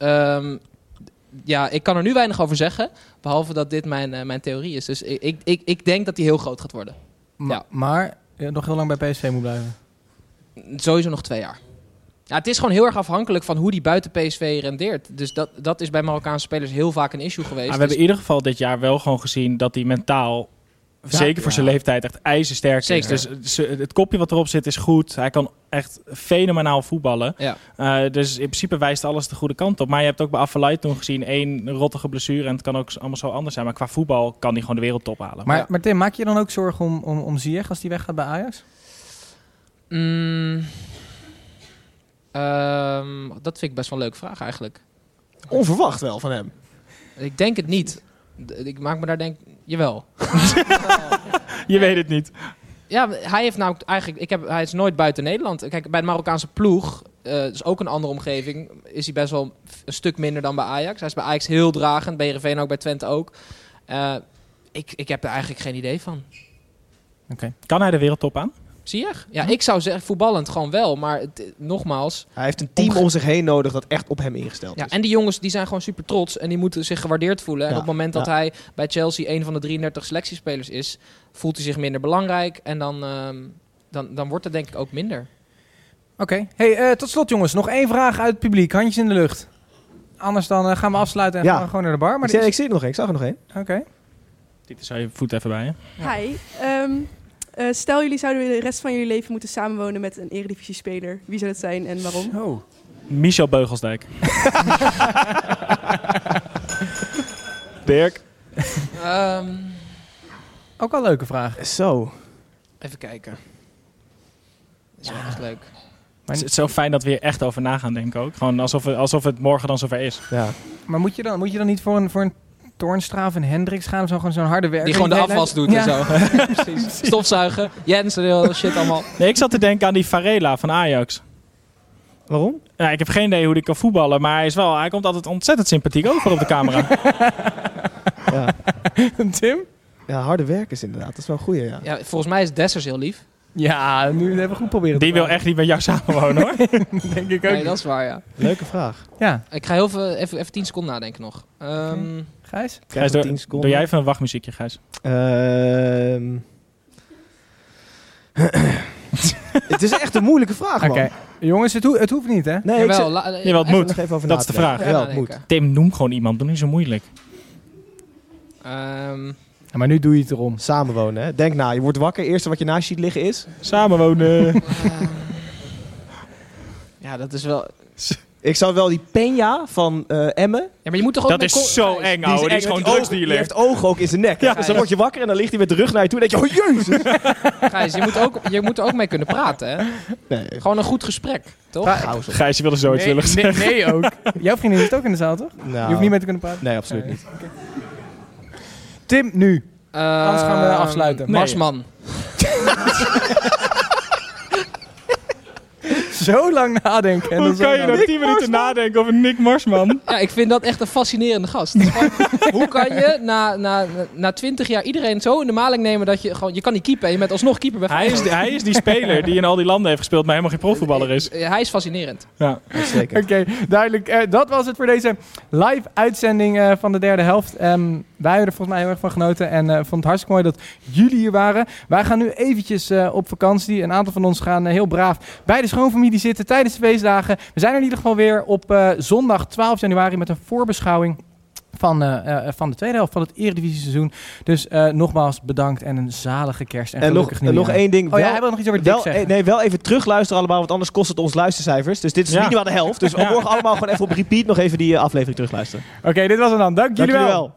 ja, ik kan er nu weinig over zeggen, behalve dat dit mijn, mijn theorie is. Dus ik, ik, ik, ik denk dat hij heel groot gaat worden. Ma- Ja. Maar nog heel lang bij PSV moet blijven. Sowieso nog twee jaar. Ja, het is gewoon heel erg afhankelijk van hoe die buiten PSV rendeert. Dus dat, dat is bij Marokkaanse spelers heel vaak een issue geweest. Maar we hebben Dus- in ieder geval dit jaar wel gewoon gezien dat hij mentaal, Ja, zeker voor zijn leeftijd, echt ijzersterk Zeker. is. Dus het kopje wat erop zit is goed. Hij kan echt fenomenaal voetballen. Ja. Eh, dus in principe wijst alles de goede kant op. Maar je hebt ook bij Afellay toen gezien één rottige blessure. En het kan ook allemaal zo anders zijn. Maar qua voetbal kan hij gewoon de wereldtop halen. Maar, maar Tim, maak je dan ook zorgen om, om, om Ziyech als die weggaat bij Ajax? Mm, ehm, dat vind ik best wel een leuke vraag eigenlijk. Onverwacht wel van hem. Ik denk het niet. Ik maak me daar denk... Jawel. Je weet het niet. Ja, hij heeft nou eigenlijk... Ik heb, hij is nooit buiten Nederland. Kijk, bij de Marokkaanse ploeg... eh dus ook een andere omgeving... is hij best wel een stuk minder dan bij Ajax. Hij is bij Ajax heel dragend. Bij Heerenveen ook, bij Twente ook. Eh, ik, ik heb er eigenlijk geen idee van. Kan hij de wereldtop aan? Zie je? Ja, ik zou zeggen voetballend gewoon wel. Maar het, nogmaals... Hij heeft een team om zich heen nodig dat echt op hem ingesteld Ja, is. en die jongens die zijn gewoon super trots en die moeten zich gewaardeerd voelen. En op het moment dat ja. hij bij Chelsea een van de 33 selectiespelers is, voelt hij zich minder belangrijk. En dan, ehm, dan, dan wordt het denk ik ook minder. Oké. Hey, eh, tot slot jongens, nog één vraag uit het publiek. Handjes in de lucht. Anders dan eh, gaan we afsluiten en Ja. gaan we gewoon naar de bar. Maar ik, dit zie, is- ik zie er nog één, ik zag er nog één. Oké. Dit zou je voet even bij je. Hi. Ehm, eh, stel jullie zouden de rest van jullie leven moeten samenwonen met een eredivisie-speler. Wie zou dat zijn en waarom? Michel Beugelsdijk. Dirk. Ehm, Ook wel een leuke vraag. Zo. even kijken. Dat is wel echt leuk. Het is zo fijn dat we hier echt over na gaan denken ook. Gewoon alsof, het- alsof het morgen dan zover is. Ja. Maar moet je dan, moet je dan niet voor een, voor een Toornstra of een Hendricks gaan? Of zo, gewoon zo'n harde werker? Die gewoon de afwas doet Ja. en zo. Precies. Stofzuigen, Jens en heel shit allemaal. Nee, ik zat te denken aan die Varela van Ajax. Waarom? Ja, ik heb geen idee hoe hij kan voetballen, maar hij, is wel, hij komt altijd ontzettend sympathiek over op de camera. Ja. Tim? ja, harde werkers inderdaad. Dat is wel een goeie, ja. Ja, volgens mij is Dessers heel lief. Ja, nu hebben we goed proberen te Die wil echt niet met jou samenwonen hoor. Denk ik ook. Nee, dat is waar, ja. Leuke vraag. Ja. Ik ga heel veel, even, even 10 seconden nadenken nog. Ehm, Gijs? Krijg Gijs, doe, 10 seconden. doe jij even een wachtmuziekje, Gijs? Ehm. het is echt een moeilijke vraag, man. Oké. Jongens, het, ho- het hoeft niet, hè? Nee, ik Jawel, zit- la- Jawel, het even moet. nog even over Dat is de vraag. Jawel, Ja, het moet. Tim, noem gewoon iemand. Doe niet zo moeilijk. ehm, Ja, maar nu doe je het erom. Samenwonen, hè. Denk na. Je wordt wakker. Eerste wat je naast je ziet liggen is... Samenwonen. ja, dat is wel... Ik zou wel die Peña van eh Emmen. Ja, maar je moet toch ook Dat met is zo eng, Die is, ouwe. Die is gewoon met die ogen- drugsdealer. Die heeft ogen ook in zijn nek. Ja. Dus dan word je wakker en dan ligt hij met de rug naar je toe. En denk je, oh jezus. Gijs, je moet, ook, je moet er ook mee kunnen praten, hè? Nee. Gewoon een goed gesprek, toch? Gijs, je wilde zoiets Nee, willen nee, zeggen. nee ook. Jouw vriendin zit ook in de zaal, toch? Nou. Je hoeft niet mee te kunnen praten. Nee, absoluut Nee. niet. Tim, nu. Eh, Anders gaan we afsluiten. Nee. Marsman. Zo lang nadenken. en Hoe dan kan je nou 10 minuten nadenken over Nick Marsman? Ja, ik vind dat echt een fascinerende gast. Hoe kan je na, na, na 20 jaar iedereen zo in de maling nemen dat je gewoon... Je kan niet keeper en je bent alsnog keeper bij Hij is, die- hij is die speler die in al die landen heeft gespeeld, maar helemaal geen profvoetballer is. Hij is fascinerend. Ja. Zeker. Oké, duidelijk. Eh, dat was het voor deze live uitzending eh, van de derde helft. Ehm, wij hebben er volgens mij heel erg van genoten en eh vond het hartstikke mooi dat jullie hier waren. Wij gaan nu eventjes eh, op vakantie. Een aantal van ons gaan heel braaf bij de schoonfamilie zitten tijdens de feestdagen. We zijn er in ieder geval weer op eh, zondag 12 januari met een voorbeschouwing. Van, eh, eh, van de tweede helft van het Eredivisie seizoen. Dus nogmaals bedankt en een zalige kerst. En, En nog, en nog één ding. Oh ja, wel- hij wil nog iets over Dick wel, zeggen. eh, Nee, wel even terugluisteren allemaal, want anders kost het ons luistercijfers. Dus dit is Ja. minimaal de helft. Dus Ja. morgen allemaal gewoon even op repeat nog even die aflevering terugluisteren. Oké, dit was hem dan. Dank Dank jullie wel.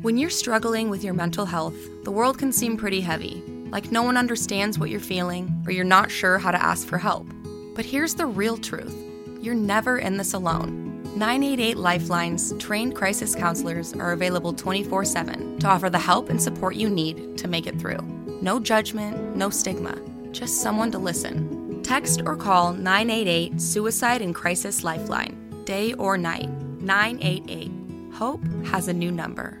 When you're struggling with your mental health, the world can seem pretty heavy, like no one understands what you're feeling or you're not sure how to ask for help. But here's the real truth you're never in this alone. 988 Lifeline's trained crisis counselors are available 24 7 to offer the help and support you need to make it through. No judgment, no stigma, just someone to listen. Text or call 988 Suicide and Crisis Lifeline, day or night. 988. Hope has a new number.